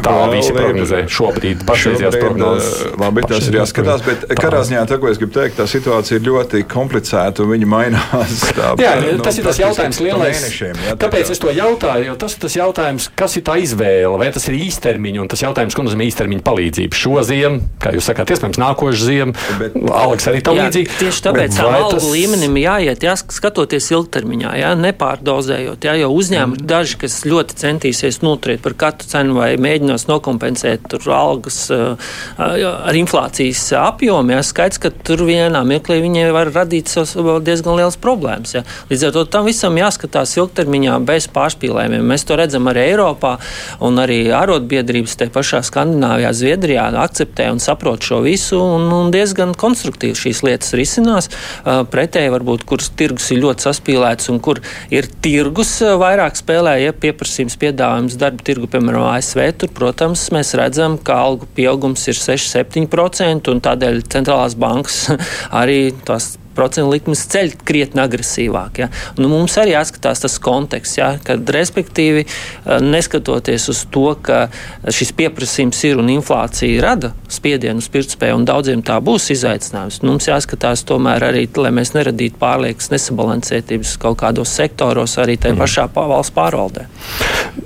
Tā Vēl visi ir- prognozē šobrīd, pašreizējās prognozes. eh, Labi, tas ir jāskatās, bet Tā. katrā ziņā tā, ko es gribu teikt, tā situācija ir ļoti komplicēta un viņa mainās. [laughs] Tā, Jā, nu, tas ir tas jautājums lielais. mēnešiem, jā, tā Kāpēc kā- es to jautāju? Jo tas ir tas jautājums, kas ir tā izvēle, vai tas ir īstermiņa, un tas jautājums, ko nozīmē īstermiņa palīdzība. Šo ziemu, kā jūs sakāt, iespējams, nākošu ziemu, Bet- Aleks arī tam līdzīgi. tieši tāpēc tam algu tas- līmenim jāiet, jāsk- skatoties ilgtermiņā, jā, nepārdozējot. Jā, jo uzņēmumi mm. daži, kas ļoti centīsies noturēt par katru cenu vai mēģinās nokompensēt tur algas ar inflācijas apjomu, jā, skaidrs, ka tur vienā mirklī viņi var radīt diezgan liels problēmas. Jā. Līdz ar to tam visam jāskatās ilgtermiņā bez pārspīlējumiem. Mēs to redzam arī Eiropā, un arī arotbiedrības te pašā Skandināvijā, Zviedrijā akceptē un saprot šo visu, un, un diezgan konstruktīvi šīs lietas risinās. Pretēji varbūt, kur tirgus ir ļoti saspīlēts un kur ir tirgus vairāk spēlē, ja pieprasījums piedāvājums darba tirgu, piemēram, ASV, tur, protams, mēs redzam, ka algu pieaugums ir 6-7%, un tādēļ centrālās bankas [laughs] arī tās procentu likmes ceļ krietni agresīvāk. Ja? Nu, mums arī jāskatās tas konteksts, ja? kad respektīvi eh, neskatoties uz to, ka šis pieprasījums ir un inflācija rada spiedienu uz pirktspēju, un daudziem tā būs izaicinājums. Nu, mums jāskatās tomēr arī, lai mēs neradītu pārliekas nesabalansētības kaut kādos sektoros, arī tajā pašā pā- valsts pārvaldē.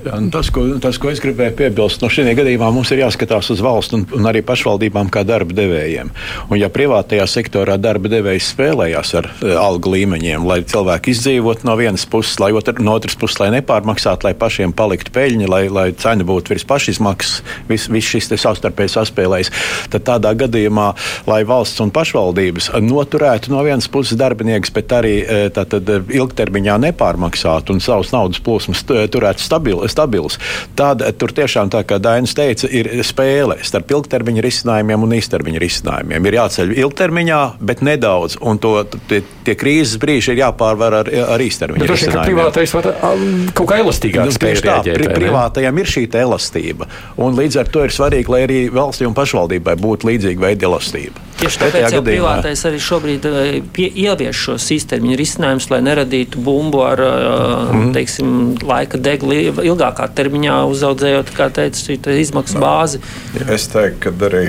Nu Tas ko, tas, ko es gribēju piebilst, no šajā gadījumā mums ir jāskatās uz valsts un, un arī pašvaldībām kā darba devējiem. Un, ja privātajā sektorā darba devējs spēlējās ar uh, algu līmeņiem, lai cilvēki izdzīvotu no vienas puses, lai otr, no otras puses, lai nepārmaksātu, lai pašiem paliktu peļņa, lai, lai cena būtu virs pašizmaksas, viss vis šis savstarpēji saspēlējis, tad tādā gadījumā, lai valsts un pašvaldības noturētu no vienas puses darbiniekus, bet arī eh, tātad, eh, ilgtermiņā nepārmaksātu un savus naudas plūsmas tu- turētu stabil, stabilus, tad eh, tur tiešām, tā kā Dainis teica, ir spēle starp ilgtermiņa risinājumiem un īstermiņa risinājumiem. Ir jāceļ ilgtermiņā, bet nedaudz, un to, tie, tie krīzes brīži ir jāpārvar ar, ar vien, ka risinājumiem. privātais var kaut kā elastīgāk Nu, Tieši tā, pri, privātajam ir šī elastība. Un līdz ar to ir svarīgi, lai arī valstī un pašvaldībai būtu līdzīga veida elastība. Tieši tāpēc jau gadījumā- privātais arī šobrīd eh, pie, ievieš šos īstermiņa risinājumus, lai neradītu bumbu ar mm. teiksim, laika degli ilgākā termiņā, uzaudzējot, kā teica, šī te izmaksu bāzi. Es teiktu, ka arī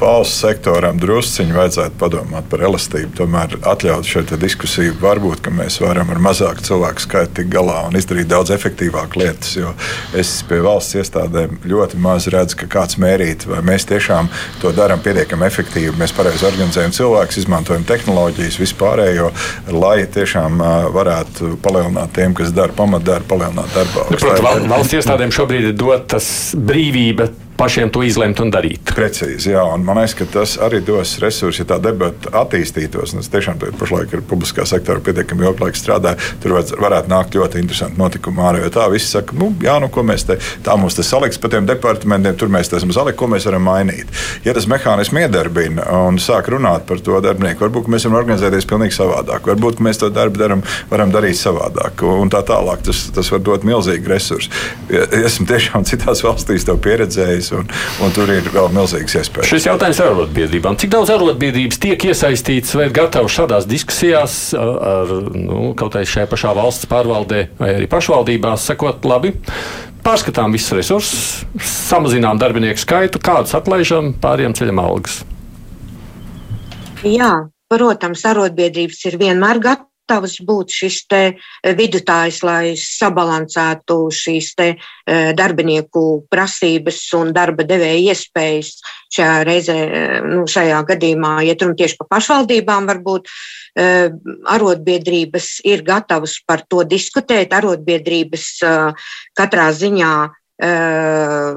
valsts sektoram drusciņi vajadzētu padomāt par elastību. Tomēr atļaut šo te diskusiju. Varbūt ka mēs varam ar mazāku cilvēku skaitu tikt galā un izdarīt daudz efektīvākas lietas. Jo es pie valsts iestādēm ļoti maz redzu, ka kāds mērīt, vai mēs tiešām to darām pietiekami efektīvi. Mēs pareizi organizējam cilvēkus, izmantojam tehnoloģijas, vispārējo, lai tiešām varētu palielināt tiem, kas dara pamatdarbu, palielināt darba Nu, Protams, val- valsts iestādēm šobrīd ir dotas brīvība pašiem to izlemt un darīt. Precīzi, jā, un man liekas, ka tas arī dos resursus, ja tā debata attīstītos. Es tiešām tur pašlaik ir publiskā sektora pietiekami ilgu laiku strādāju. Tur vajadz, varētu nākt ļoti interesanti notikumi ārā. Jo tā visi saka, nu, jā, nu, ko mēs te, tā mums tas saliks pa tiem departamentiem, tur mēs esam salikt, ko mēs varam mainīt. Ja tas mehānisms iedarbina un sāk runāt par to darbinieku, varbūt mēs varam organizēties pilnīgi savādāk. Varbūt mēs to darbu daram, varam darīt savādāk un tā tālāk. Tas, tas var dot milzīgi resursi. Esmu tiešām citās valstīs to pieredzējis, un, un tur ir vēl milzīgas iespējas. Šis jautājums ir arotbiedrībām. Cik daudz arotbiedrības tiek iesaistītas vai ir gatavas šādās diskusijās ar, ar nu, kaut vai šajā pašā valsts pārvaldē vai arī pašvaldībās, sakot, labi, pārskatām visus resursus, samazinām darbinieku skaitu, kādus atlaižam, pāriem ceļam algas. Jā, protams, arotbiedrības ir vienmēr gatavas būt šis te vidutājs, lai sabalansētu šīs eh, darbinieku prasības un darba devēja iespējas. Šajā reizē, eh, nu, šajā gadījumā, ja runa tieši par pašvaldībām, varbūt eh, arotbiedrības ir gatavas par to diskutēt. Arotbiedrības eh, katrā ziņā eh,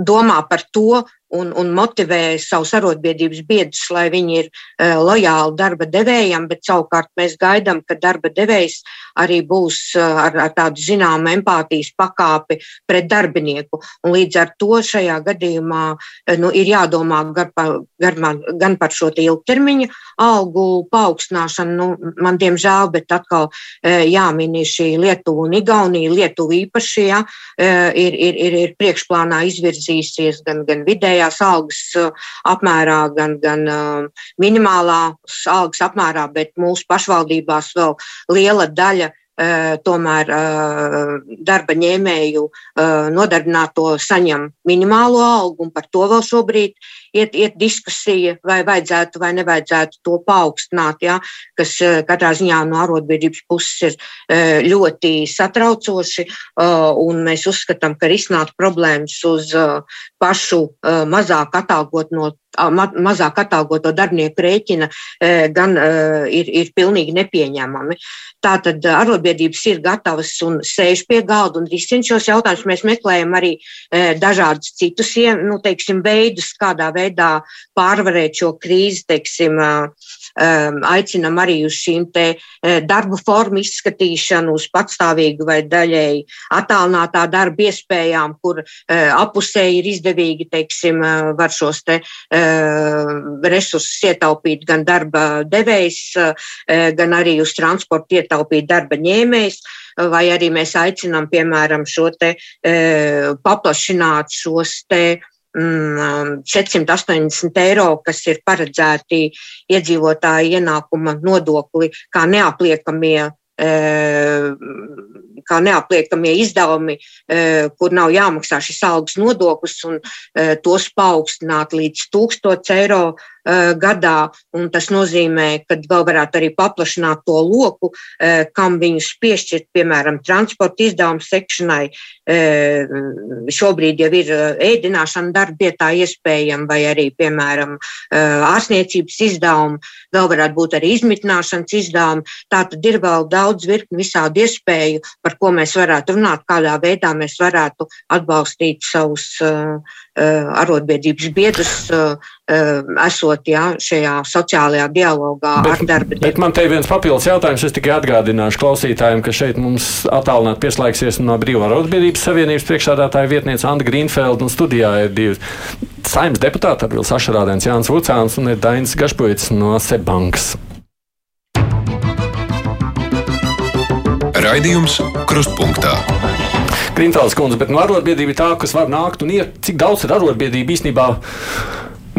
domā par to un, un motivē savus arotbiedrības biedrus, lai viņi ir uh, lojāli darba devējiem, bet savukārt mēs gaidām, ka darba devējs arī būs uh, ar, ar tādu zināmu empātijas pakāpi pret darbinieku. Un līdz ar to šajā gadījumā uh, nu, ir jādomā gan par, gan, gan par šo ilgtermiņa algu paaugstināšanu. Nu, man, diemžēl, bet atkal jāmin ir šī Lietuva un Igaunija. Lietuva īpaši ja, ir, ir, ir, ir priekšplānā izvirzījusies gan, gan vidējā vidējās algas apmērā, gan, gan minimālās algas apmērā, bet mūsu pašvaldībās vēl liela daļa tomēr darba ņēmēju nodarbināto saņem minimālo algu, un par to vēl šobrīd iet, iet diskusija, vai vajadzētu vai nevajadzētu to paaugstināt, ja, kas katrā ziņā no arotbiedrības puses ir ļoti satraucoši, un mēs uzskatām, ka risināt problēmas uz pašu mazāk atalgot no mazāk atalgoto darbinieku rēķina gan ir, ir pilnīgi nepieņemami. Tātad arotbiedrības ir gatavas un sēž pie galda un risina šos jautājumus. Mēs meklējam arī dažādus citus nu, teiksim, veidus, kādā veidā pārvarēt šo krīzi, teiksim, aicinam arī uz šīm te darba formu izskatīšanu, uz patstāvīgu vai daļēji attālinātā darba iespējām, kur apusēji ir izdevīgi, teiksim, var šos te resursus ietaupīt gan darba devējs, gan arī uz transportu ietaupīt darba ņēmējs. Vai arī mēs aicinām, piemēram, šo te paplašināt šos te 480 eiro, kas ir paredzēti iedzīvotāju ienākuma nodokli, kā neapliekamie kā neapliekamie izdevumi, kur nav jāmaksā šis algas nodoklis, un tos paaugstināt līdz 1000 eiro gadā. Tas nozīmē, ka vēl varētu arī paplašināt to loku, kam viņus piešķirt, piemēram, transporta izdevumu sekšanai. Šobrīd jau ir ēdināšana darbvietā iespējama, vai arī, piemēram, ārstniecības izdevumi, vēl varētu būt arī izmitināšanas izdevumi. Tā tad ir vēl daudz virkni visādi iespēju, par ko mēs varētu runāt, kādā veidā mēs varētu atbalstīt savus arotbiedrības biedrus, esot jā, šajā sociālajā dialogā bet, ar darba devēju. Bet man te ir viens papildus jautājums. Es tikai atgādināšu klausītājiem, ka šeit mums attālināti pieslēgsies no Brīvā arotbiedrības savienības priekšsādātāja vietniece Anda Grīnfelda un studijā ir divi saimnes deputāti, Arvils Ašarādens, Jānis Vucāns un ir Dainis Gašpoits no Sebankas. Raidījums Krustpunktā. Grīnfelds kundze, bet no arotbiedrība tā, kas var nākt un iet, cik daudz ir arotbiedrība īstenībā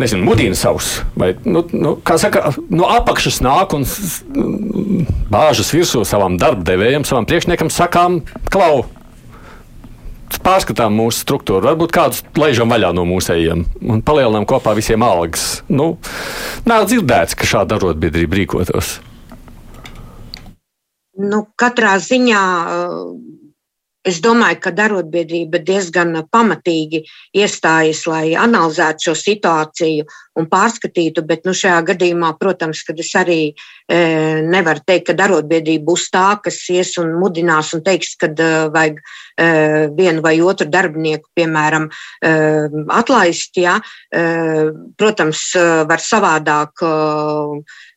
nezinu, mudina savus. Vai, nu, nu, kā saka, no apakšas nāk un bāžas virsū savam darbdevējam, savam priekšniekam, sakām, klau. Pārskatām mūsu struktūru, varbūt kādus laižam vaļā no mūsējiem un palielinām kopā visiem algas. Nu, nav dzirdēts, ka šāda arotbiedrība rīkotos. Nu, katrā ziņā Es domāju, ka arotbiedrība diezgan pamatīgi iestājas, lai analizētu šo situāciju un pārskatītu, bet nu, šajā gadījumā, protams, kad es arī e, nevaru teikt, ka arotbiedrība būs tā, kas ies un mudinās un teiks, ka e, vajag e, vienu vai otru darbinieku, piemēram, e, atlaist. Ja? E, protams, var savādāk e,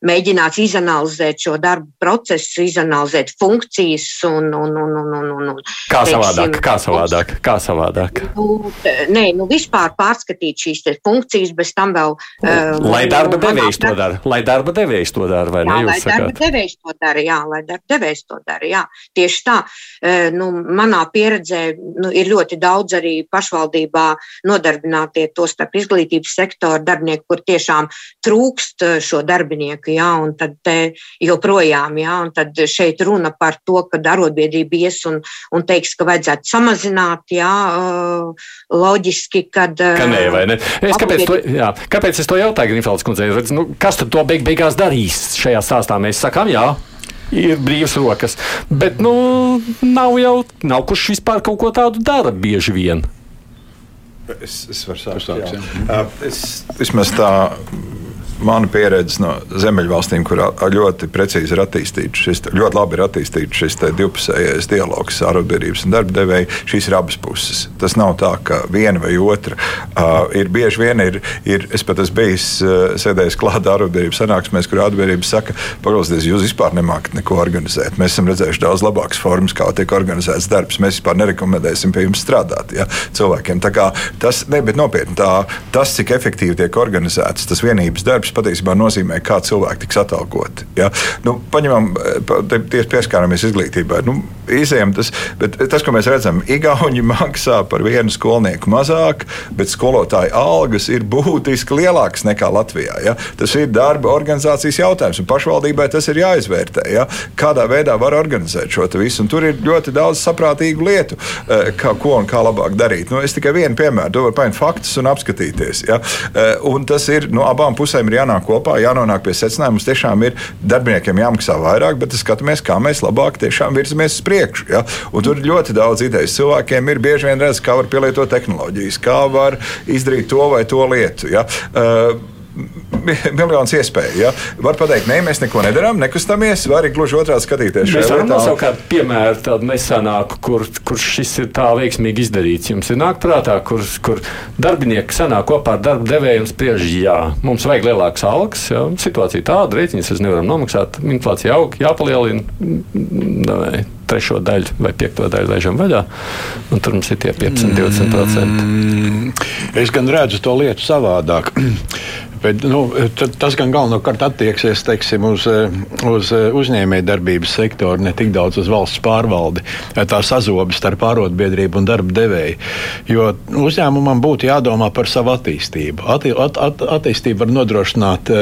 mēģināt izanalizēt šo darbu procesu, izanalizēt funkcijas un, un, un, un, un, un Kā savādāk? Kā savādāk? Kā savādāk? Nu, nē, nu vispār pārskatīt šīs funkcijas, bez tam vēl. Uh, lai darba devējs to dara. Lai darba devējs to dara, vai jā, ne? Lai darba devējs to dara, jā, lai darba devējs to dara, jā. Tieši tā. Uh, nu, manā pieredzē nu, ir ļoti daudz arī pašvaldībā nodarbinātie to starp izglītības sektoru darbinieku, kur tiešām trūkst šo darbinieku, jā, un tad joprojām, jā, un tad šeit runa par to, ka arotbiedrība ies un, un teiks, teiks, ka vajadzētu samazināt, jā, loģiski, kad. Ka nē, vai ne? Es, kāpēc, to, jā, kāpēc es to jautāju Grinfelds kundzei? Nu, kas tad to beig beigās darīs šajā stāstā? Mēs sakām, jā. Ir brīvas rokas, bet nu, nav jau nav kurš vispār kaut ko tādu dara bieži vien. Es, es varu sākt. Jā. Jā. Es vismaz tā mana pieredze no Ziemeļvalstīm, kur ļoti precīzi ir attīstīts šis, ļoti labi ir attīstīts šis divpusējais dialogs ar arotbiedrības un darba devēju. Šīs ir abas puses. Tas nav tā, ka viena vai otra uh, ir bieži vien. Ir, ir, es pat esmu bijis uh, sēdējis klāta arotbiedrības sanāksmēs, kur arotbiedrība saka, paklausieties, jūs vispār nemākat neko organizēt. Mēs esam redzējuši daudz labākas formas, kā tiek organizēts darbs. Mēs vispār nerekomendēsim pie jums strādāt ja, cilvēkiem. Tā kā tas, ne, bet nopietni, tā, tas, cik efektīvi tiek organizēts tas vienības darbs, patiesībā nozīmē, kā cilvēki tiks atalgoti. Ja? Nu, paņemam, tieši pieskāramies izglītībai. Nu, izējām. Tas, tas, ko mēs redzam, Igauni [laughs] maksā par vienu skolnieku mazāk, bet skolotāja algas ir būtiski lielākas nekā Latvijā. Ja? Tas ir darba organizācijas jautājums, un pašvaldībai tas ir jāizvērtē. Ja? Kādā veidā var organizēt šo visu, un tur ir ļoti daudz saprātīgu lietu, eh, kā, ko un kā labāk darīt. Nu, es tikai vienu piemēru, to var paņemt faktus un apskatīties. Ja? Eh, un tas ir no abām pusēm ir jānāk kopā, jānonāk pie secinājuma. Mums tiešām ir darbiniekiem jāmaksā vairāk, bet skatāmies, kā mēs labāk virzamies uz priekšu. Ja? Un tur ir ļoti daudz idejas. Cilvēkiem ir bieži vien redzams, kā var pielietot tehnoloģijas, kā var izdarīt to vai to lietu. Ja? Uh, miljonus iespēju. Ja? Var pateikt, nē, mēs neko nedarām, nekustamies, vai arī gluži otrādi skatīties. Mēs varam nosaukt kādu piemēru, tādu nesenāku, kur, kur šis ir tā veiksmīgi izdarīts. Jums ir nāk prātā, kur, kur darbinieki sanāk kopā ar darba devēju un spriež, jā, mums vajag lielākas algas, jā, situācija tāda, rēķinas mēs nevaram nomaksāt, inflācija aug, jāpalielina. Davai trešo daļu vai piekto daļu laižam vaļā. Tur mums ir tie 15, 20%. Mm, es gan redzu to lietu savādāk. [clears throat] Bet, nu, tas gan galvenokārt attieksies teiksim, uz, uz uzņēmējdarbības sektoru, ne tik daudz uz valsts pārvaldi. Tā sazobas starp ārotbiedrību un darba devēju. Jo uzņēmumam būtu jādomā par savu attīstību. Atti, at, at, attīstību var nodrošināt,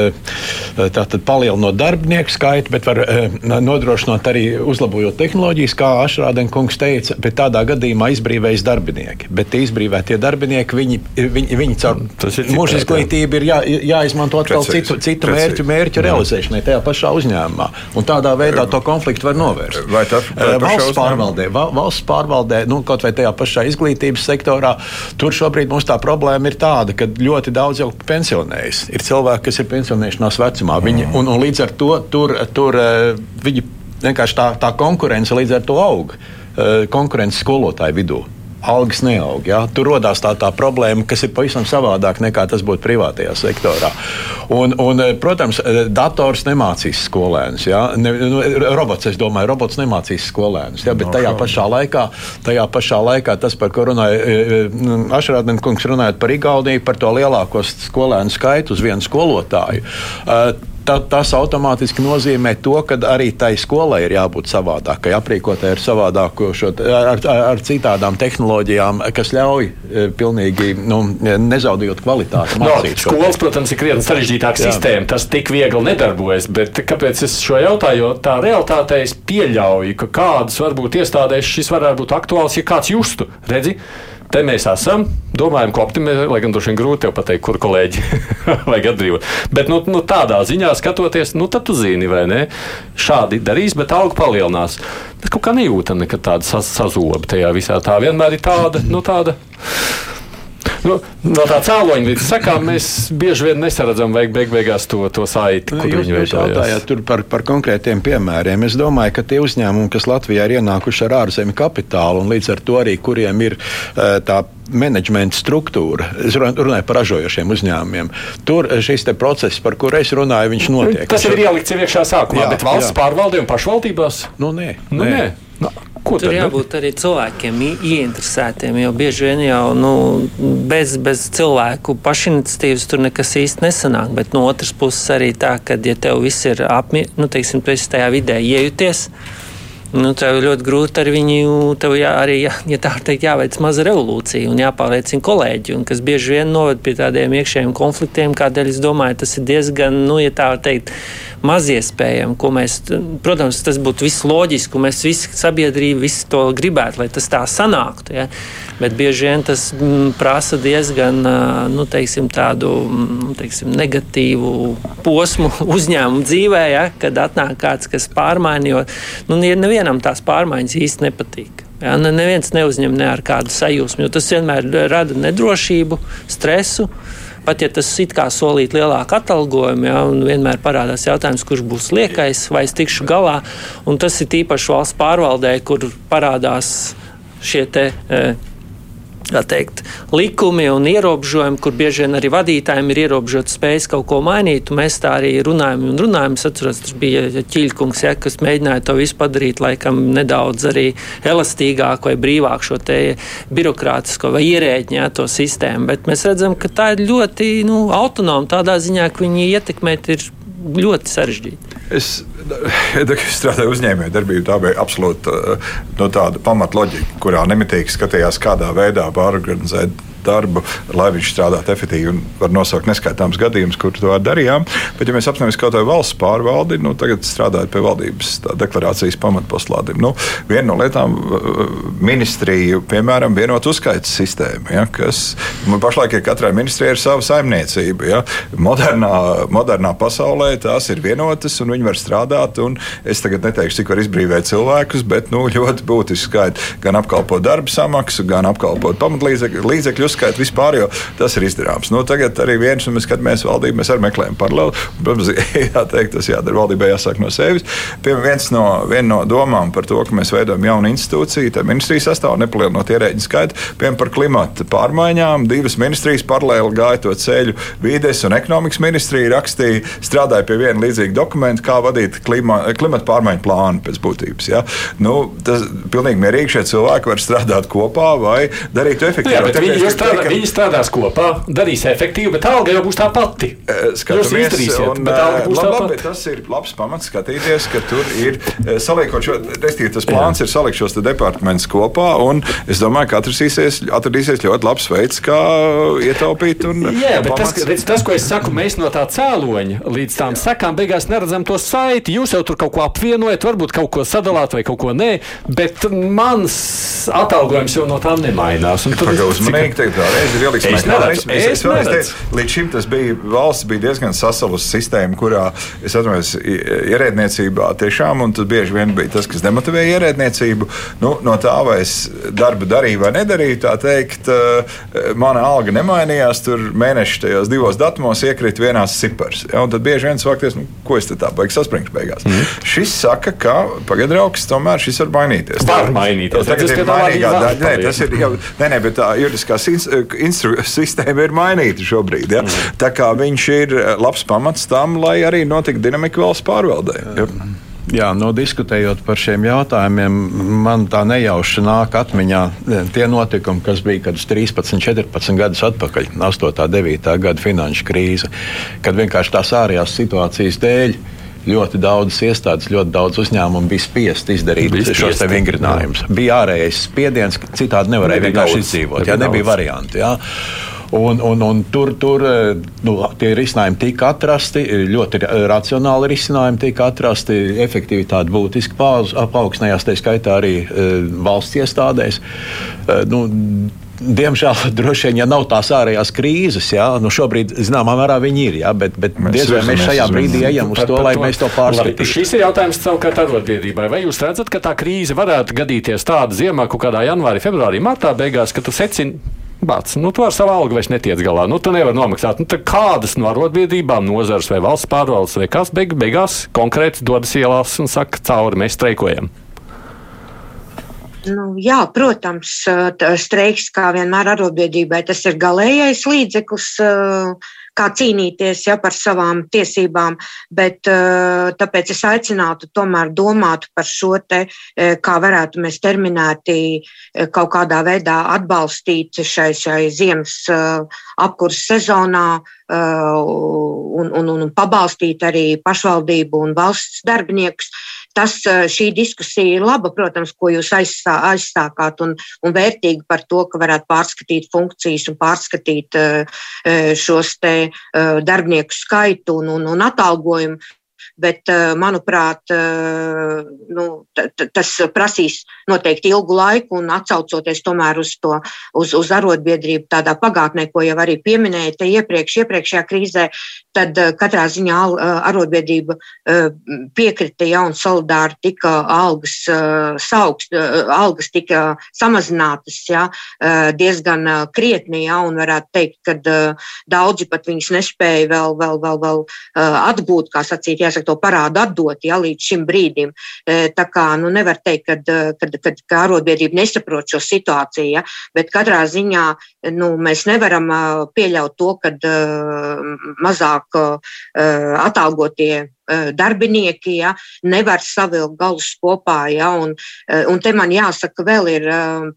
tātad palielinot darbinieku skaitu, bet var nodrošināt arī uzlabojot tehnoloģijas, kā Ašrādenkungs teica, bet tādā gadījumā izbrīvējas darbinieki. Bet tie izbrīvētie darbinieki, viņi, viņi, viņi caur mūža izglītību ir jā, jā jāizmanto atkal precīzi, citu, citu precīzi. mērķu, mērķu realizēšanai tajā pašā uzņēmumā. Un tādā veidā to konfliktu var novērst. Vai tas ir valsts pārvaldē? Valsts pārvaldē, nu, kaut vai tajā pašā izglītības sektorā, tur šobrīd mums tā problēma ir tāda, ka ļoti daudz jau pensionējas. Ir cilvēki, kas ir pensionēšanās vecumā. Viņi, un, un līdz ar to tur, tur eh, viņi vienkārši tā, tā konkurence līdz ar to aug. Eh, konkurence skolotāju vidū algas neaug. Ja? Tur radās tā, tā problēma, kas ir pavisam savādāk nekā tas būtu privātajā sektorā. Un, un, eh, protams, eh, dators nemācīs skolēnus. Ja? Ne, nu, robots, es domāju, robots nemācīs skolēnus. Ja? Bet tajā pašā laikā, tajā pašā laikā tas, par ko runāja eh, Ašrādens kungs, runājot par Igauniju, par to lielāko skolēnu skaitu uz vienu skolotāju ta, tas automātiski nozīmē to, ka arī tai skolai ir jābūt savādākai, aprīkotai ar savādāku, šo, ar, ar, ar citādām tehnoloģijām, kas ļauj e, pilnīgi nu, nezaudējot kvalitāti. No, skolas, protams, ir krietni sarežģītāka sistēma. Tas tik viegli nedarbojas, bet kāpēc es šo jautāju? Jo tā realitāte es pieļauju, ka kādas varbūt iestādēs šis varētu būt aktuāls, ja kāds justu. Redzi, Te mēs esam, domājam, ko optimizēt, lai gan droši vien grūti pateikt, kur kolēģi [laughs] vajag atbrīvot. Bet nu, nu, tādā ziņā skatoties, nu, tad tu zini, vai ne? Šādi darīs, bet auga palielinās. Bet kaut kā nejūtam nekad tādu sazobu tajā visā. Tā vienmēr ir tāda, nu, tāda Nu, no tā cēloņa līdz sakām mēs bieži vien nesaredzam beig, beig, beigās to, to saiti, kur jūs, viņi jautājāt tur par, par konkrētiem piemēriem. Es domāju, ka tie uzņēmumi, kas Latvijā ir ienākuši ar ārzemju kapitālu un līdz ar to arī kuriem ir uh, tā menedžmenta struktūra. Es runāju par ražojošiem uzņēmumiem. Tur šis process, par kuru es runāju, viņš notiek. Tas ir ielikts iekšā sākumā, jā, bet valsts jā. pārvaldē un pašvaldībās? Nu, nē. Nu, nē. nē. Ko Tur jābūt arī cilvēkiem ieinteresētiem, jo bieži vien jau nu, bez, bez cilvēku pašiniciatīvas tur nekas īsti nesanāk. Bet no otras puses arī tā, ka, ja tev viss ir apmierināts, nu, teiksim, tu esi tajā vidē iejuties. Nu, tev ļoti grūti ar viņu, tev jā, arī, jā, ja tā teikt, jāveic maza revolūcija un jāpārliecina kolēģi, un kas bieži vien noved pie tādiem iekšējiem konfliktiem, kādēļ es domāju, tas ir diezgan, nu, ja tā teikt, maziespējami, ko mēs, protams, tas būtu viss loģiski, un mēs visi sabiedrība visi to gribētu, lai tas tā sanāktu. Ja? Bet bieži vien tas m, mm, prasa diezgan nu, teiksim, tādu mm, teiksim, negatīvu posmu [laughs] uzņēmumu dzīvē, ja? kad atnāk kāds, kas pārmaina, jo nu, nevienam tās pārmaiņas īsti nepatīk. Ja, neviens neuzņem ne ar kādu sajūsmu, jo tas vienmēr rada nedrošību, stresu. Pat ja tas it kā solīt lielāku atalgojumu, ja, un vienmēr parādās jautājums, kurš būs liekais, vai es tikšu galā. Un tas ir īpaši valsts pārvaldē, kur parādās šie te. E, teikt, likumi un ierobežojumi, kur bieži vien arī vadītājiem ir ierobežotas spējas kaut ko mainīt. Mēs tā arī runājam un runājam. Es atceros, tas bija ķīļkungs, ja, kas mēģināja to visu padarīt laikam nedaudz arī elastīgāku vai brīvāku šo te birokrātisko vai ierēģņu ja, to sistēmu. Bet mēs redzam, ka tā ir ļoti nu, autonoma tādā ziņā, ka viņi ietekmēt ir ļoti sarežģīti. Es, [laughs] strādāju uzņēmējdarbību, tā bija absolūti no tāda pamatloģika, kurā nemitīgi skatījās, kādā veidā pārorganizēt darbu, lai viņš strādātu efektīvi. Var nosaukt neskaitāmus gadījumus, kur to darījām. Bet, ja mēs apstāmies kaut kādā valsts pārvaldi, nu, tagad strādājot pie valdības deklarācijas pamatposlādiem, nu, viena no lietām - ministrija, piemēram, vienot uzskaitas sistēma, ja, kas pašlaik ir katrai ministrijai ir sava saimniecība. Ja. Modernā, modernā pasaulē tās ir vienotas un viņi var strādāt. Es tagad neteikšu, cik var izbrīvot cilvēkus, bet nu, ļoti būtiski skaidri gan apkalpot darba samaksu, gan apkalpot pamatlīdzekļus uzskaita vispār, jo tas ir izdarāms. Nu, tagad arī viens, un mēs skatāmies valdību, mēs arī meklējam paralēli. Protams, [laughs] jāteikt, tas jādara valdībai jāsāk no sevis. Piemēram, no, viena no domām par to, ka mēs veidojam jaunu institūciju, tā ministrijas sastāvā nepalielinot ierēģiņu skaitu, piemēram, par klimata pārmaiņām. Divas ministrijas paralēli gāja to ceļu. Vides un ekonomikas ministrija rakstīja, strādāja pie viena līdzīga dokumenta, kā vadīt klima, klimata pārmaiņu plānu pēc būtības. Ja? Nu, tas pilnīgi mierīgi šie cilvēki var strādāt kopā vai darīt to efektīvi strādā, viņi strādās kopā, darīs efektīvi, bet alga jau būs tā pati. Jūs izdarīsiet, un, bet alga būs labi, tā pati. Tas ir labs pamats skatīties, ka tur ir saliekot šo, restīvi tas plāns Jā. ir salikt šos departamentus kopā, un es domāju, ka atradīsies, atradīsies ļoti labs veids, kā ietaupīt. Un, Jā, bet tas, redz, tas, ko es saku, mēs no tā cēloņa līdz tām sekām beigās neredzam to saiti. Jūs jau tur kaut ko apvienojat, varbūt kaut ko sadalāt vai kaut ko nē, bet mans atalgojums jau no tā nemainās. Tur ir uzmanīgi teikt, tā reize ir ieliks. Es, es, es teicu, līdz šim tas bija valsts bija diezgan sasalusi sistēma, kurā es atceros ierēdniecībā tiešām, un tas bieži vien bija tas, kas demotivēja ierēdniecību. Nu, no tā, vai es darbu darīju vai nedarīju, tā teikt, eh, mana alga nemainījās. Tur mēneši tajos divos datumos iekrita vienās cipars. Ja, tad bieži vien sākties, nu, ko es te tā baigs saspringšu beigās. Mm. Šis saka, ka pagaidrauks tomēr šis var mainīties. Var mainīties. Tagad ir mainīgā daļa. Nē, tas ir jau, nē, nē, bet tā juridiskās instru, sistēma ir mainīta šobrīd. Ja? Mm. Tā kā viņš ir eh, labs pamats tam, lai arī notiktu dinamika valsts pārvaldē. Ja? Jā, nu, diskutējot par šiem jautājumiem, man tā nejauši nāk atmiņā eh, tie notikumi, kas bija kad 13, 14 gadus atpakaļ, 8, 9 gada finanšu krīze, kad vienkārši tās ārējās situācijas dēļ ļoti daudzas iestādes, ļoti daudz uzņēmumu bija spiest izdarīt bija šos vingrinājumus. Bija ārējais spiediens, citādi nevarēja vienkārši izdzīvot. Jā, nebija varianti. Jā. Un, un, un tur tur nu, tie risinājumi tika atrasti, ļoti racionāli risinājumi tika atrasti, efektivitāte būtiski paaugstinājās, tā skaitā arī valsts iestādēs. Nu, Diemžēl, droši vien, ja nav tās ārējās krīzes, jā, nu šobrīd, zināmā mērā, viņi ir. Jā, bet bet mēs diez vai mēs šajā brīdī ejam uz to, lai mēs to pārskatītu. Šis ir jautājums savukārt arotbiedrībai. Vai jūs redzat, ka tā krīze varētu gadīties tāda ziemā, kaut kādā janvārī, februārī, martā beigās, ka tu secini? Bāc, nu, tu ar savu algu vairs netiec galā. Nu, tu nevari nomaksāt. Nu, kādas no arotbiedrībām, nozares vai valsts pārvaldes vai kas beig, beigās konkrēti dodas ielās un saka, cauri mēs streikojam? Nu, jā, protams, streiks kā vienmēr arotbiedrībai tas ir galīgais līdzeklis, kā cīnīties ja, par savām tiesībām, bet tāpēc es aicinātu tomēr domāt par šo te, kā varētu mēs terminēti kaut kādā veidā atbalstīt šai, šai ziemas apkurses sezonā un, un, un pabalstīt arī pašvaldību un valsts darbiniekus tas, šī diskusija ir laba, protams, ko jūs aizstā, aizstākāt un, un vērtīgi par to, ka varētu pārskatīt funkcijas un pārskatīt šos te darbinieku skaitu un, un, un atalgojumu bet, eh, manuprāt, eh, nu, tas prasīs noteikti ilgu laiku un atsaucoties tomēr uz to, uz, uz arotbiedrību tādā pagātnē, ko jau arī pieminēja te iepriekš, iepriekšējā krīzē, tad eh, katrā ziņā arotbiedrība piekrita ja un solidāri tika algas saukst, algas tika samazinātas, ja, diezgan krietni, ja, un varētu teikt, ka daudzi pat viņus nespēja vēl, vēl, vēl, vēl atgūt, kā sacīt, jāsaka, to parādu atdot ja, līdz šim brīdim. E, tā kā nu, nevar teikt, ka arotbiedrība nesaprot šo situāciju, ja, bet katrā ziņā nu, mēs nevaram pieļaut to, ka mazāk atalgotie darbinieki ja, nevar savilkt galus kopā. Ja, un, un te man jāsaka, vēl ir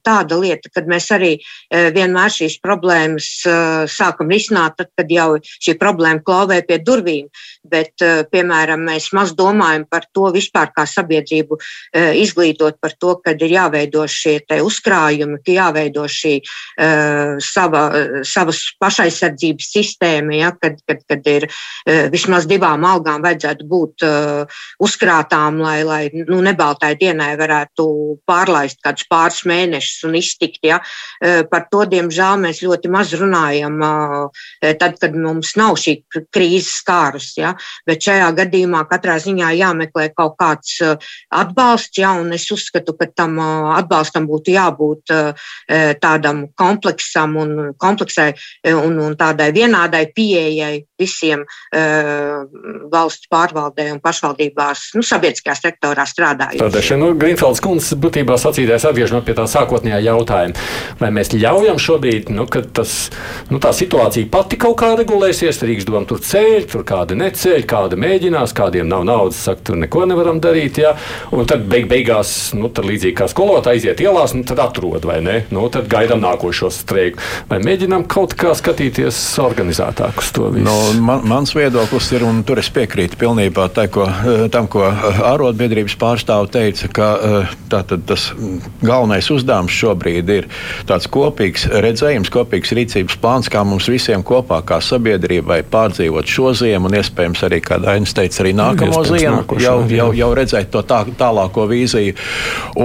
tāda lieta, kad mēs arī vienmēr šīs problēmas sākam risināt, tad, kad jau šī problēma klauvē pie durvīm. Bet, piemēram, mēs maz domājam par to vispār kā sabiedrību izglītot par to, kad ir jāveido šie uzkrājumi, ka jāveido šī sava, savas pašaizsardzības sistēma, ja, kad, kad, kad ir vismaz divām algām vajadzētu varētu būt uh, uzkrātām, lai, lai nu, nebaltai dienai varētu pārlaist kādus pāris mēnešus un iztikt. Ja? Uh, par to, diemžēl, mēs ļoti maz runājam, uh, tad, kad mums nav šī krīzes skārus. Ja? Bet šajā gadījumā katrā ziņā jāmeklē kaut kāds uh, atbalsts, ja? un es uzskatu, ka tam uh, atbalstam būtu jābūt uh, tādam kompleksam un kompleksai un, un tādai vienādai pieejai visiem valsts pārstāvjiem pārvaldē un pašvaldībās, nu, sabiedriskajā sektorā strādājot. Tādēļ, nu, Grīnfelds kundze būtībā sacītais atgriežamies pie tā sākotnējā jautājuma. Vai mēs ļaujam šobrīd, nu, ka tas, nu, tā situācija pati kaut kā regulēsies, Rīgas doma tur ceļ, tur kādi neceļ, kādi mēģinās, kādiem nav naudas, saka, tur neko nevaram darīt, jā, un tad beig beigās, nu, tad līdzīgi kā skolotāji aiziet ielās, nu, tad atrod, vai ne, nu, tad gaidām nākošo streiku. Vai mēģinām kaut kā skatīties organizētāk uz to visu? No, man, mans viedoklis ir, un tur es piekrītu pilnībā tai, ko, eh, tam, ko eh, ārotbiedrības pārstāve teica, ka eh, tātad, tas galvenais uzdevums šobrīd ir tāds kopīgs redzējums, kopīgs rīcības plāns, kā mums visiem kopā, kā sabiedrībai pārdzīvot šo ziemu un iespējams arī, kā Dainis teica, arī nākamo ziemu, jau, jau, jau redzēt to tā, tālāko vīziju.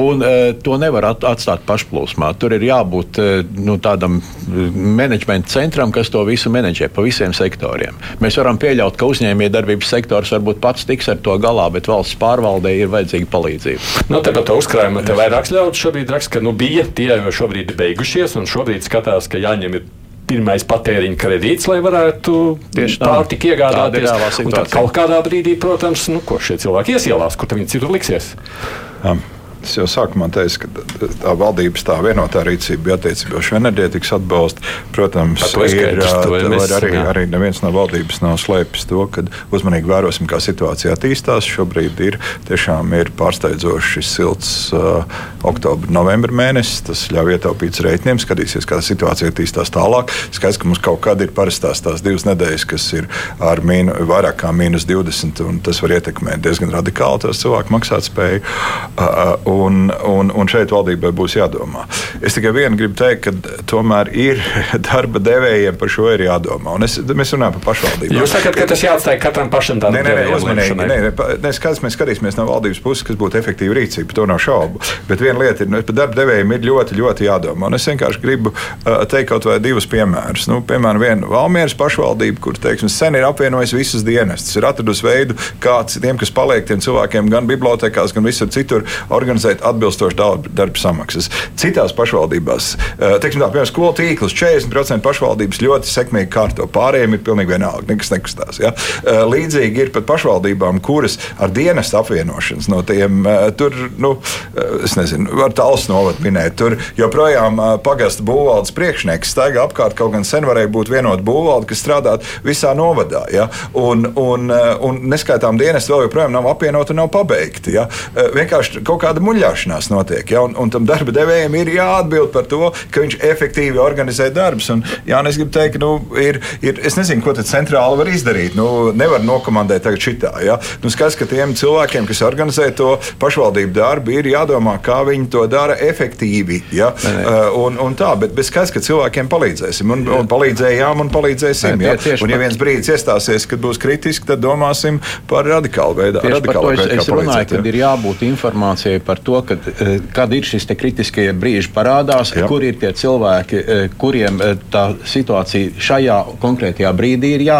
Un to nevar atstāt pašplūsmā. Tur ir jābūt nu, tādam menedžmenta centram, kas to visu menedžē pa visiem sektoriem. Mēs varam pieļaut, ka uzņēmējdarbības sektors varbūt pats tiks ar to galā, bet valsts pārvaldē ir vajadzīga palīdzība. Nu, te par to uzkrājumu te vairākas ļaudis šobrīd raksta, ka nu, bija tie jau šobrīd beigušies, un šobrīd skatās, ka jāņem ir pirmais patēriņa kredīts, lai varētu pārtiku iegādāties. Tad kaut kādā brīdī, protams, nu, ko šie cilvēki iesielās, kur viņi citur liksies. Um. Es jau sākumā teicu, ka tā valdības tā vienotā rīcība bija attiecībā uz enerģētikas atbalstu. Protams, ir, mēs, arī, jā. arī neviens no valdības nav slēpis to, ka uzmanīgi vērosim, kā situācija attīstās. Šobrīd ir tiešām ir pārsteidzoši silts uh, oktobra, novembra mēnesis. Tas ļauj ietaupīt rēķiniem, skatīsies, kā situācija attīstās tālāk. Skaidrs, ka mums kaut kad ir parastās tās divas nedēļas, kas ir ar mīnu, vairāk kā mīnus 20, un tas var ietekmēt diezgan radikāli tos cilvēku maksātspēju. Uh, Un, un, un šeit valdībai būs jādomā. Es tikai vienu gribu teikt, ka tomēr ir [laughs] darba devējiem par šo ir jādomā. Un es, mēs runājam par pašvaldību. Jūs sakat, ka tas jāatstāj katram pašam tādam nē, nē, nē, uzmanīgi. Nē, nē, nē, skats, mēs skatīsimies no valdības puses, kas būtu efektīva rīcība. To nav šaubu. Bet viena lieta ir, nu, par darba devējiem ir ļoti, ļoti jādomā. Un es vienkārši gribu uh, teikt kaut vai divus piemērus. Nu, piemēram, viena Valmieras pašvaldība, kur teiksim, sen ir apvienojusi visus dienestus, ir atradusi veidu, kā tiem, kas paliek, tiem cilvēkiem gan bibliotekās, gan visur citur organizēt organizēt atbilstoši darba samaksas. Citās pašvaldībās, eh, teiksim, tā, piemēram, skolu tīkls 40% pašvaldības ļoti sekmīgi kārto. Pārējiem ir pilnīgi vienalga, nekas nekustās. Ja? Eh, līdzīgi ir pat pašvaldībām, kuras ar dienestu apvienošanas no tiem eh, tur, nu, es nezinu, var tāls novad minēt. Tur joprojām pagasta būvvaldes priekšnieks staigā apkārt, kaut gan sen varēja būt vienota būvvalde, kas strādātu visā novadā. Ja? Un, un, un neskaitām dienestu vēl joprojām nav apvienoti un nav pabeigti. Ja? Vienkārši kaut kāda muļāšanās notiek. Ja? Un, un tam darba devējiem ir jāatbild par to, ka viņš efektīvi organizē darbus. Jā, es gribu teikt, nu, ir, ir, es nezinu, ko tad centrāli var izdarīt. Nu, nevar nokomandēt tagad šitā. Ja? Nu, skaidrs, ka tiem cilvēkiem, kas organizē to pašvaldību darbu, ir jādomā, kā viņi to dara efektīvi. Ja? Ne, ne. Uh, un, un tā, bet bez skaidrs, ka cilvēkiem palīdzēsim. Un, un palīdzējām un palīdzēsim. Ne, ja? Un, ja viens brīdis iestāsies, kad būs kritiski, tad domāsim par radikālu veidu. Radikālu veidu es, es runāju, ka ir jābūt informācijai par to, ka, eh, kad ir šis kritiskie brīži parādās, Jā. kur ir tie cilvēki, eh, kuriem eh, tā situācija šajā konkrētajā brīdī ir jā,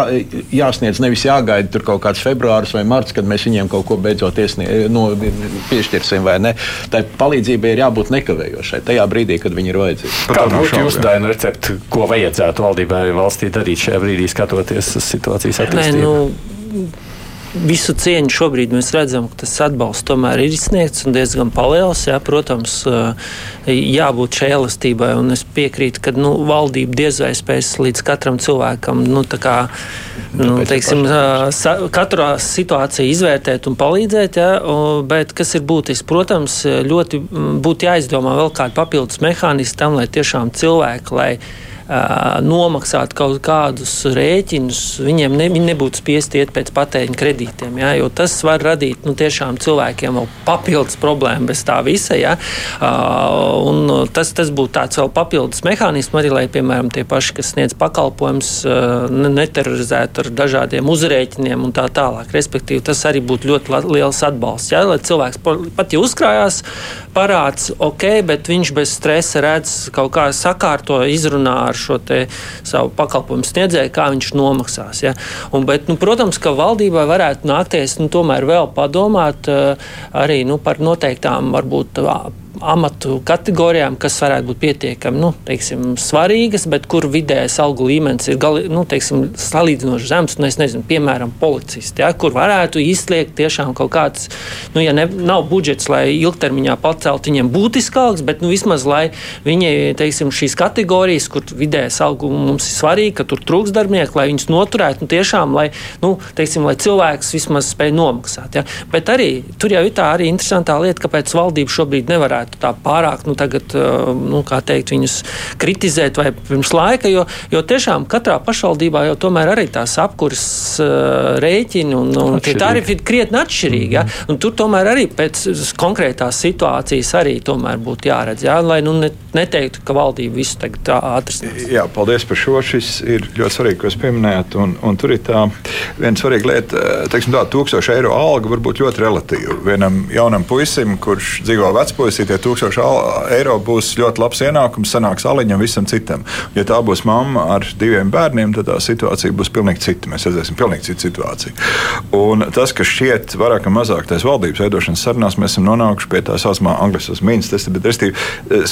jāsniedz. Nevis jāgaida tur kaut kāds februāris vai marts, kad mēs viņiem kaut ko beidzot iesnie, no, piešķirsim vai ne. Tā palīdzība ir jābūt nekavējošai tajā brīdī, kad viņi ir vajadzīgi. Kāda būtu jūsu daina recepte, ko vajadzētu valdībai valstī darīt šajā brīdī, skatoties uz situācijas attīstību? Nē, nu visu cieņu šobrīd mēs redzam, ka tas atbalsts tomēr ir izsniegts un diezgan paliels. Jā, protams, jābūt šai elastībai, un es piekrītu, ka nu, valdība diez vai spēs līdz katram cilvēkam, nu, kā, nu, teiksim, katrā situācijā izvērtēt un palīdzēt. Jā, bet kas ir būtiski, protams, ļoti būtu jāizdomā vēl kādi papildus mehānismi tam, lai tiešām cilvēki, lai nomaksāt kaut kādus rēķinus, viņiem ne, viņi nebūtu spiesti iet pēc patēriņa kredītiem. Ja, jo tas var radīt nu, cilvēkiem vēl papildus problēmu bez tā visa. Ja, un tas, tas būtu tāds vēl papildus mehānisms arī, lai, piemēram, tie paši, kas sniedz pakalpojumus, neterorizētu ar dažādiem uzrēķiniem un tā tālāk. Respektīvi, tas arī būtu ļoti liels atbalsts. Ja, lai cilvēks pat ja uzkrājās parāds, ok, bet viņš bez stresa redz kaut kā sakārto, izrunā ar šo savu pakalpojumu sniedzēju, kā viņš nomaksās. Ja? Un, bet, nu, protams, ka valdībai varētu nākties nu, tomēr vēl padomāt uh, arī nu, par noteiktām varbūt amatu kategorijām, kas varētu būt pietiekami nu, teiksim, svarīgas, bet kur vidējais algu līmenis ir gali, nu, teiksim, salīdzinoši zems. Nu, nezinu, piemēram, policisti, ja, kur varētu izsliegt tiešām kaut kāds, nu, ja ne, nav budžets, lai ilgtermiņā pacelt viņiem būtiskāks, bet nu, vismaz lai viņi teiksim, šīs kategorijas, kur vidējais algu mums ir svarīgi, ka tur trūks darbinieku, lai viņus noturētu, nu, tiešām, lai, nu, teiksim, lai cilvēks vismaz spēj nomaksāt. Ja. Bet arī tur jau ir tā arī interesantā lieta, kāpēc valdība šobrīd nevarētu negribētu tā pārāk, nu, tagad, nu, kā teikt, viņus kritizēt vai pirms laika, jo, jo tiešām katrā pašvaldībā jau tomēr arī tās apkuras rēķini un, un tie tarifi ir krietni atšķirīgi. Ja? Un tur tomēr arī pēc konkrētās situācijas arī tomēr būtu jāredz, ja? lai nu, neteiktu, ka valdība visu tagad atrisinās. Jā, paldies par šo. Šis ir ļoti svarīgi, ko jūs pieminējat. Un, un tur ir tā viena svarīga lieta, teiksim, tā, 1000 eiro alga var būt ļoti relatīva. Vienam jaunam puisim, kurš dzīvo vecpuisī, tie 1000 eiro būs ļoti labs ienākums, sanāks aliņam visam citam. Ja tā būs mamma ar diviem bērniem, tad tā situācija būs pilnīgi cita. Mēs redzēsim pilnīgi citu situāciju. Un tas, kas šķiet vairāk vai mazāk tais valdības veidošanas sarunās, mēs esam nonākuši pie tā saucamā angļu mīnas. Tas,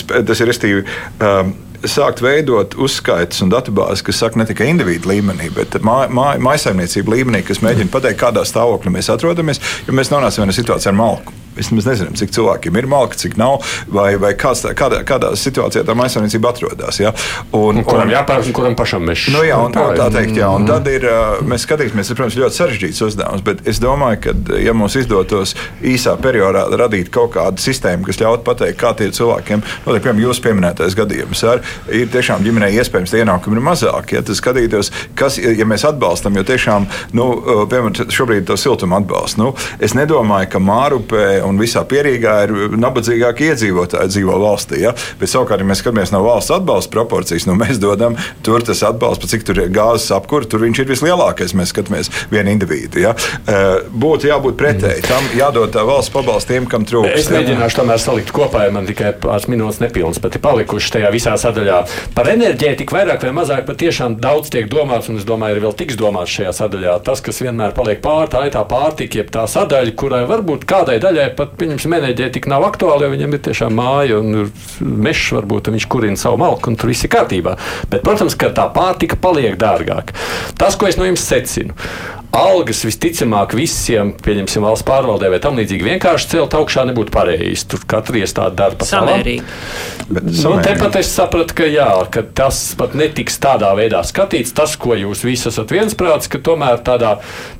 tas ir restīvi. Um, sākt veidot uzskaitas un datubāzes, kas saka ne tikai individu līmenī, bet mājasemniecību mā, līmenī, kas mēģina pateikt, kādā stāvoklī mēs atrodamies, jo mēs nonāksim vienā situācijā ar malku. Mēs nezinām, cik cilvēkiem ir malka, cik nav, vai, vai kāds, kādā, kādā situācijā tā aizsardzība atrodas. Ja? Un, un kuram jāpērk, un kuram pašam mēs nu, jā, un, tā, teikt, jā, un tad ir, mēs skatīsimies, protams, ļoti sarežģīts uzdevums, bet es domāju, ka, ja mums izdotos īsā periodā radīt kaut kādu sistēmu, kas ļautu pateikt, kā tie cilvēkiem, no, nu, piemēram, jūs pieminētais gadījums, ar, ir tiešām ģimenei iespējams ienākumi ir mazāki. Ja tas skatītos, kas, ja mēs atbalstam, jo tiešām, nu, piemēram, šobrīd to siltumu atbalstu, nu, es nedomāju, ka Mārupē un visā pierīgā ir nabadzīgākie iedzīvotāji dzīvo valstī. Ja? Bet savukārt, ja mēs skatāmies no valsts atbalsta proporcijas, nu, mēs dodam tur tas atbalsts, cik tur ir gāzes apkūra, tur viņš ir vislielākais. Mēs skatāmies vienu individu. Ja? Būtu jābūt pretēji. Tam jādod tā valsts pabalsts tiem, kam trūkst. Es mēģināšu tomēr salikt kopā, ja man tikai pāris minūtes nepilnas, bet ir palikuši tajā visā sadaļā. Par enerģētiku vairāk vai mazāk patiešām daudz tiek domāts, un es domāju, ir vēl tiks domāts šajā sadaļā. Tas, kas vienmēr paliek pāri, tā ir tā pārtika, jeb tā sadaļa, kurai varbūt kādai daļai pat pieņemsim, enerģētika nav aktuāla, jo viņam ir tiešām māja un mežs, varbūt viņš kurina savu malku, un tur viss ir kārtībā. Bet, protams, ka tā pārtika paliek dārgāka. Tas, ko es no jums secinu, algas visticamāk visiem, pieņemsim, valsts pārvaldē vai tam līdzīgi vienkārši celt augšā nebūtu pareizi. Tur katra iestāde dara pa savam. Nu, tepat es sapratu, ka, jā, ka tas pat netiks tādā veidā skatīts. Tas, ko jūs visi esat viensprāts, ka tomēr tādā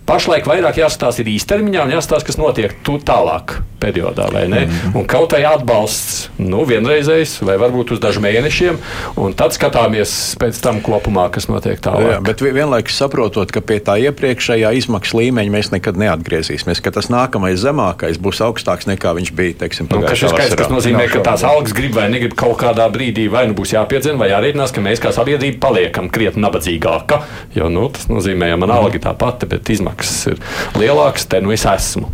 pašlaik vairāk jāstāsta īstermiņā un jāstāsta, kas notiek tālāk periodā, vai ne? Mm. Un kaut kā atbalsts, nu, vienreizējs vai varbūt uz dažiem mēnešiem, un tad skatāmies pēc tam kopumā, kas notiek tālāk. Jā, bet vienlaikus saprotot, ka pie tā iepriekšējā izmaksu līmeņa mēs nekad neatgriezīsimies, ka tas nākamais zemākais būs augstāks nekā viņš bija, teiksim, nu, pagājušajā gadā. Tas, tas nozīmē, ka tās algas grib vai negrib kaut kādā brīdī vai nu būs jāpiedzina, vai jārēķinās, ka mēs kā sabiedrība paliekam krietni nabadzīgāka, jo, nu, tas nozīmē, ja man alga ir tā pati, bet izmaksas ir lielākas, te nu es esmu.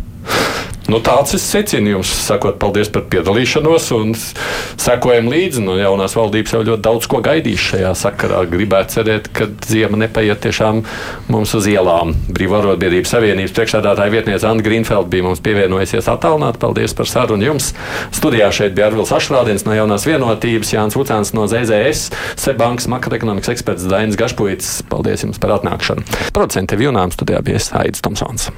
Nu, tāds ir secinājums, sakot, paldies par piedalīšanos un sekojam līdzi. Nu, jaunās valdības jau ļoti daudz ko gaidīs šajā sakarā. Gribētu cerēt, ka ziema nepaiet tiešām mums uz ielām. Brīvārotbiedrības savienības priekšsēdētāja vietniece Anna Grīnfeld bija mums pievienojusies attālināti. Paldies par sarunu jums. Studijā šeit bija Arvils Ašrādins no jaunās vienotības, Jānis Vucāns no ZZS, Sebankas makroekonomikas eksperts Dainis Gašpuits. Paldies jums par atnākšanu. Producenti Vilnām studijā bija Aidis Tomsons.